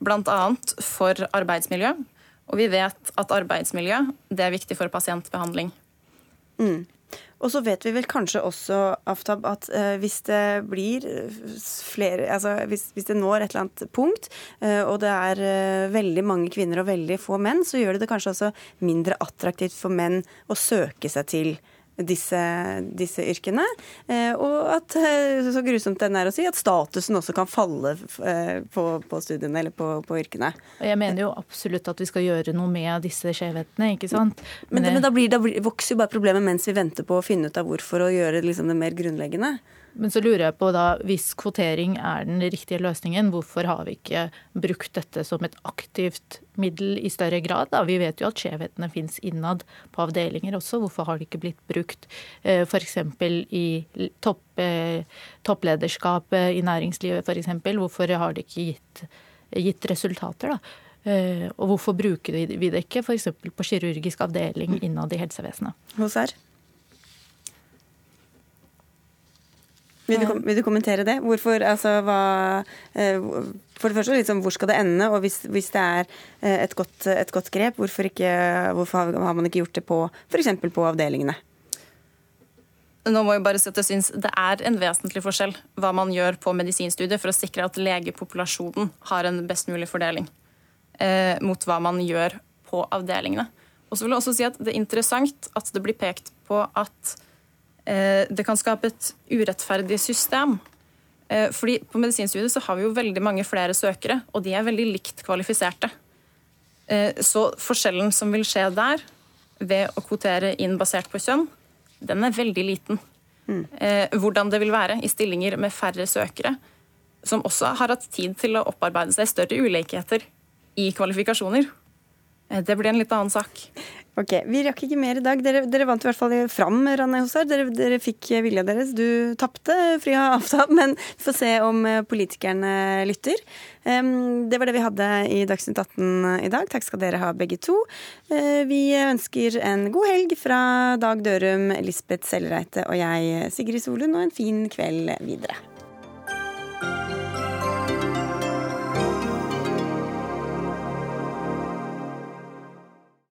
bl.a. for arbeidsmiljø. Og vi vet at arbeidsmiljø det er viktig for pasientbehandling. Mm. Og så vet vi vel kanskje også, Aftab, at eh, hvis det blir eh, flere Altså hvis, hvis, det når et eller annet punkt, eh, og det er veldig mange kvinner og veldig få menn, så gjør det det kanskje også mindre attraktivt for menn å søke seg til disse, disse yrkene. Eh, og at, eh, så grusomt den er å si, at statusen også kan falle eh, på, på studiene eller på, på, yrkene. Jeg mener jo absolutt at vi skal gjøre noe med disse skjevhetene, ikke sant. Men, men, men da, blir, da, vokser jo bare problemet mens vi venter på å finne ut av hvorfor og gjøre liksom, det mer grunnleggende. Men så lurer jeg på da, hvis kvotering er den riktige løsningen, hvorfor har vi ikke brukt dette som et aktivt middel i større grad? Da? Vi vet jo at skjevhetene fins innad på avdelinger også. Hvorfor har det ikke blitt brukt eh, f.eks. i topp, topplederskapet i næringslivet f.eks.? Hvorfor har det ikke gitt, gitt resultater? da? Eh, og hvorfor bruker vi det ikke f.eks. på kirurgisk avdeling innad i helsevesenet? Her? Vil du, vil du, kommentere det? Hvorfor, altså, hva, eh, for det første, liksom, hvor skal det ende? Og hvis, hvis det er eh, et godt, et godt grep, hvorfor, ikke, hvorfor, har man ikke gjort det på f.eks. på avdelingene? Nå må jeg bare si at jeg synes Det er en vesentlig forskjell hva man gjør på medisinstudiet for å sikre at legepopulasjonen har en best mulig fordeling, eh, mot hva man gjør på avdelingene. Og så vil jeg også si at Det er interessant at det blir pekt på at Det kan skape et urettferdig system. Fordi På medisinstudiet så har vi jo veldig mange flere søkere, og de er veldig likt kvalifiserte. Så forskjellen som vil skje der, ved å kvotere inn basert på kjønn, den er veldig liten. Mm. Hvordan det vil være i stillinger med færre søkere, som også har hatt tid til å opparbeide seg større ulikheter i kvalifikasjoner. Eh, det blir en litt annen sak. Ok, Vi rakk ikke mer i dag. Dere, dere vant i hvert fall fram, Ranne Hossar. Dere, dere fikk vilja deres. Du tapte, Frya Aftab, men vi får se om eh, politikerne lytter. Det var det vi hadde i Dagsnytt 18 i dag. Takk skal dere ha, begge to. Vi ønsker en god helg fra Dag Dørum, Lisbeth Sellreite og jeg, Sigrid Solund, og en fin kveld videre.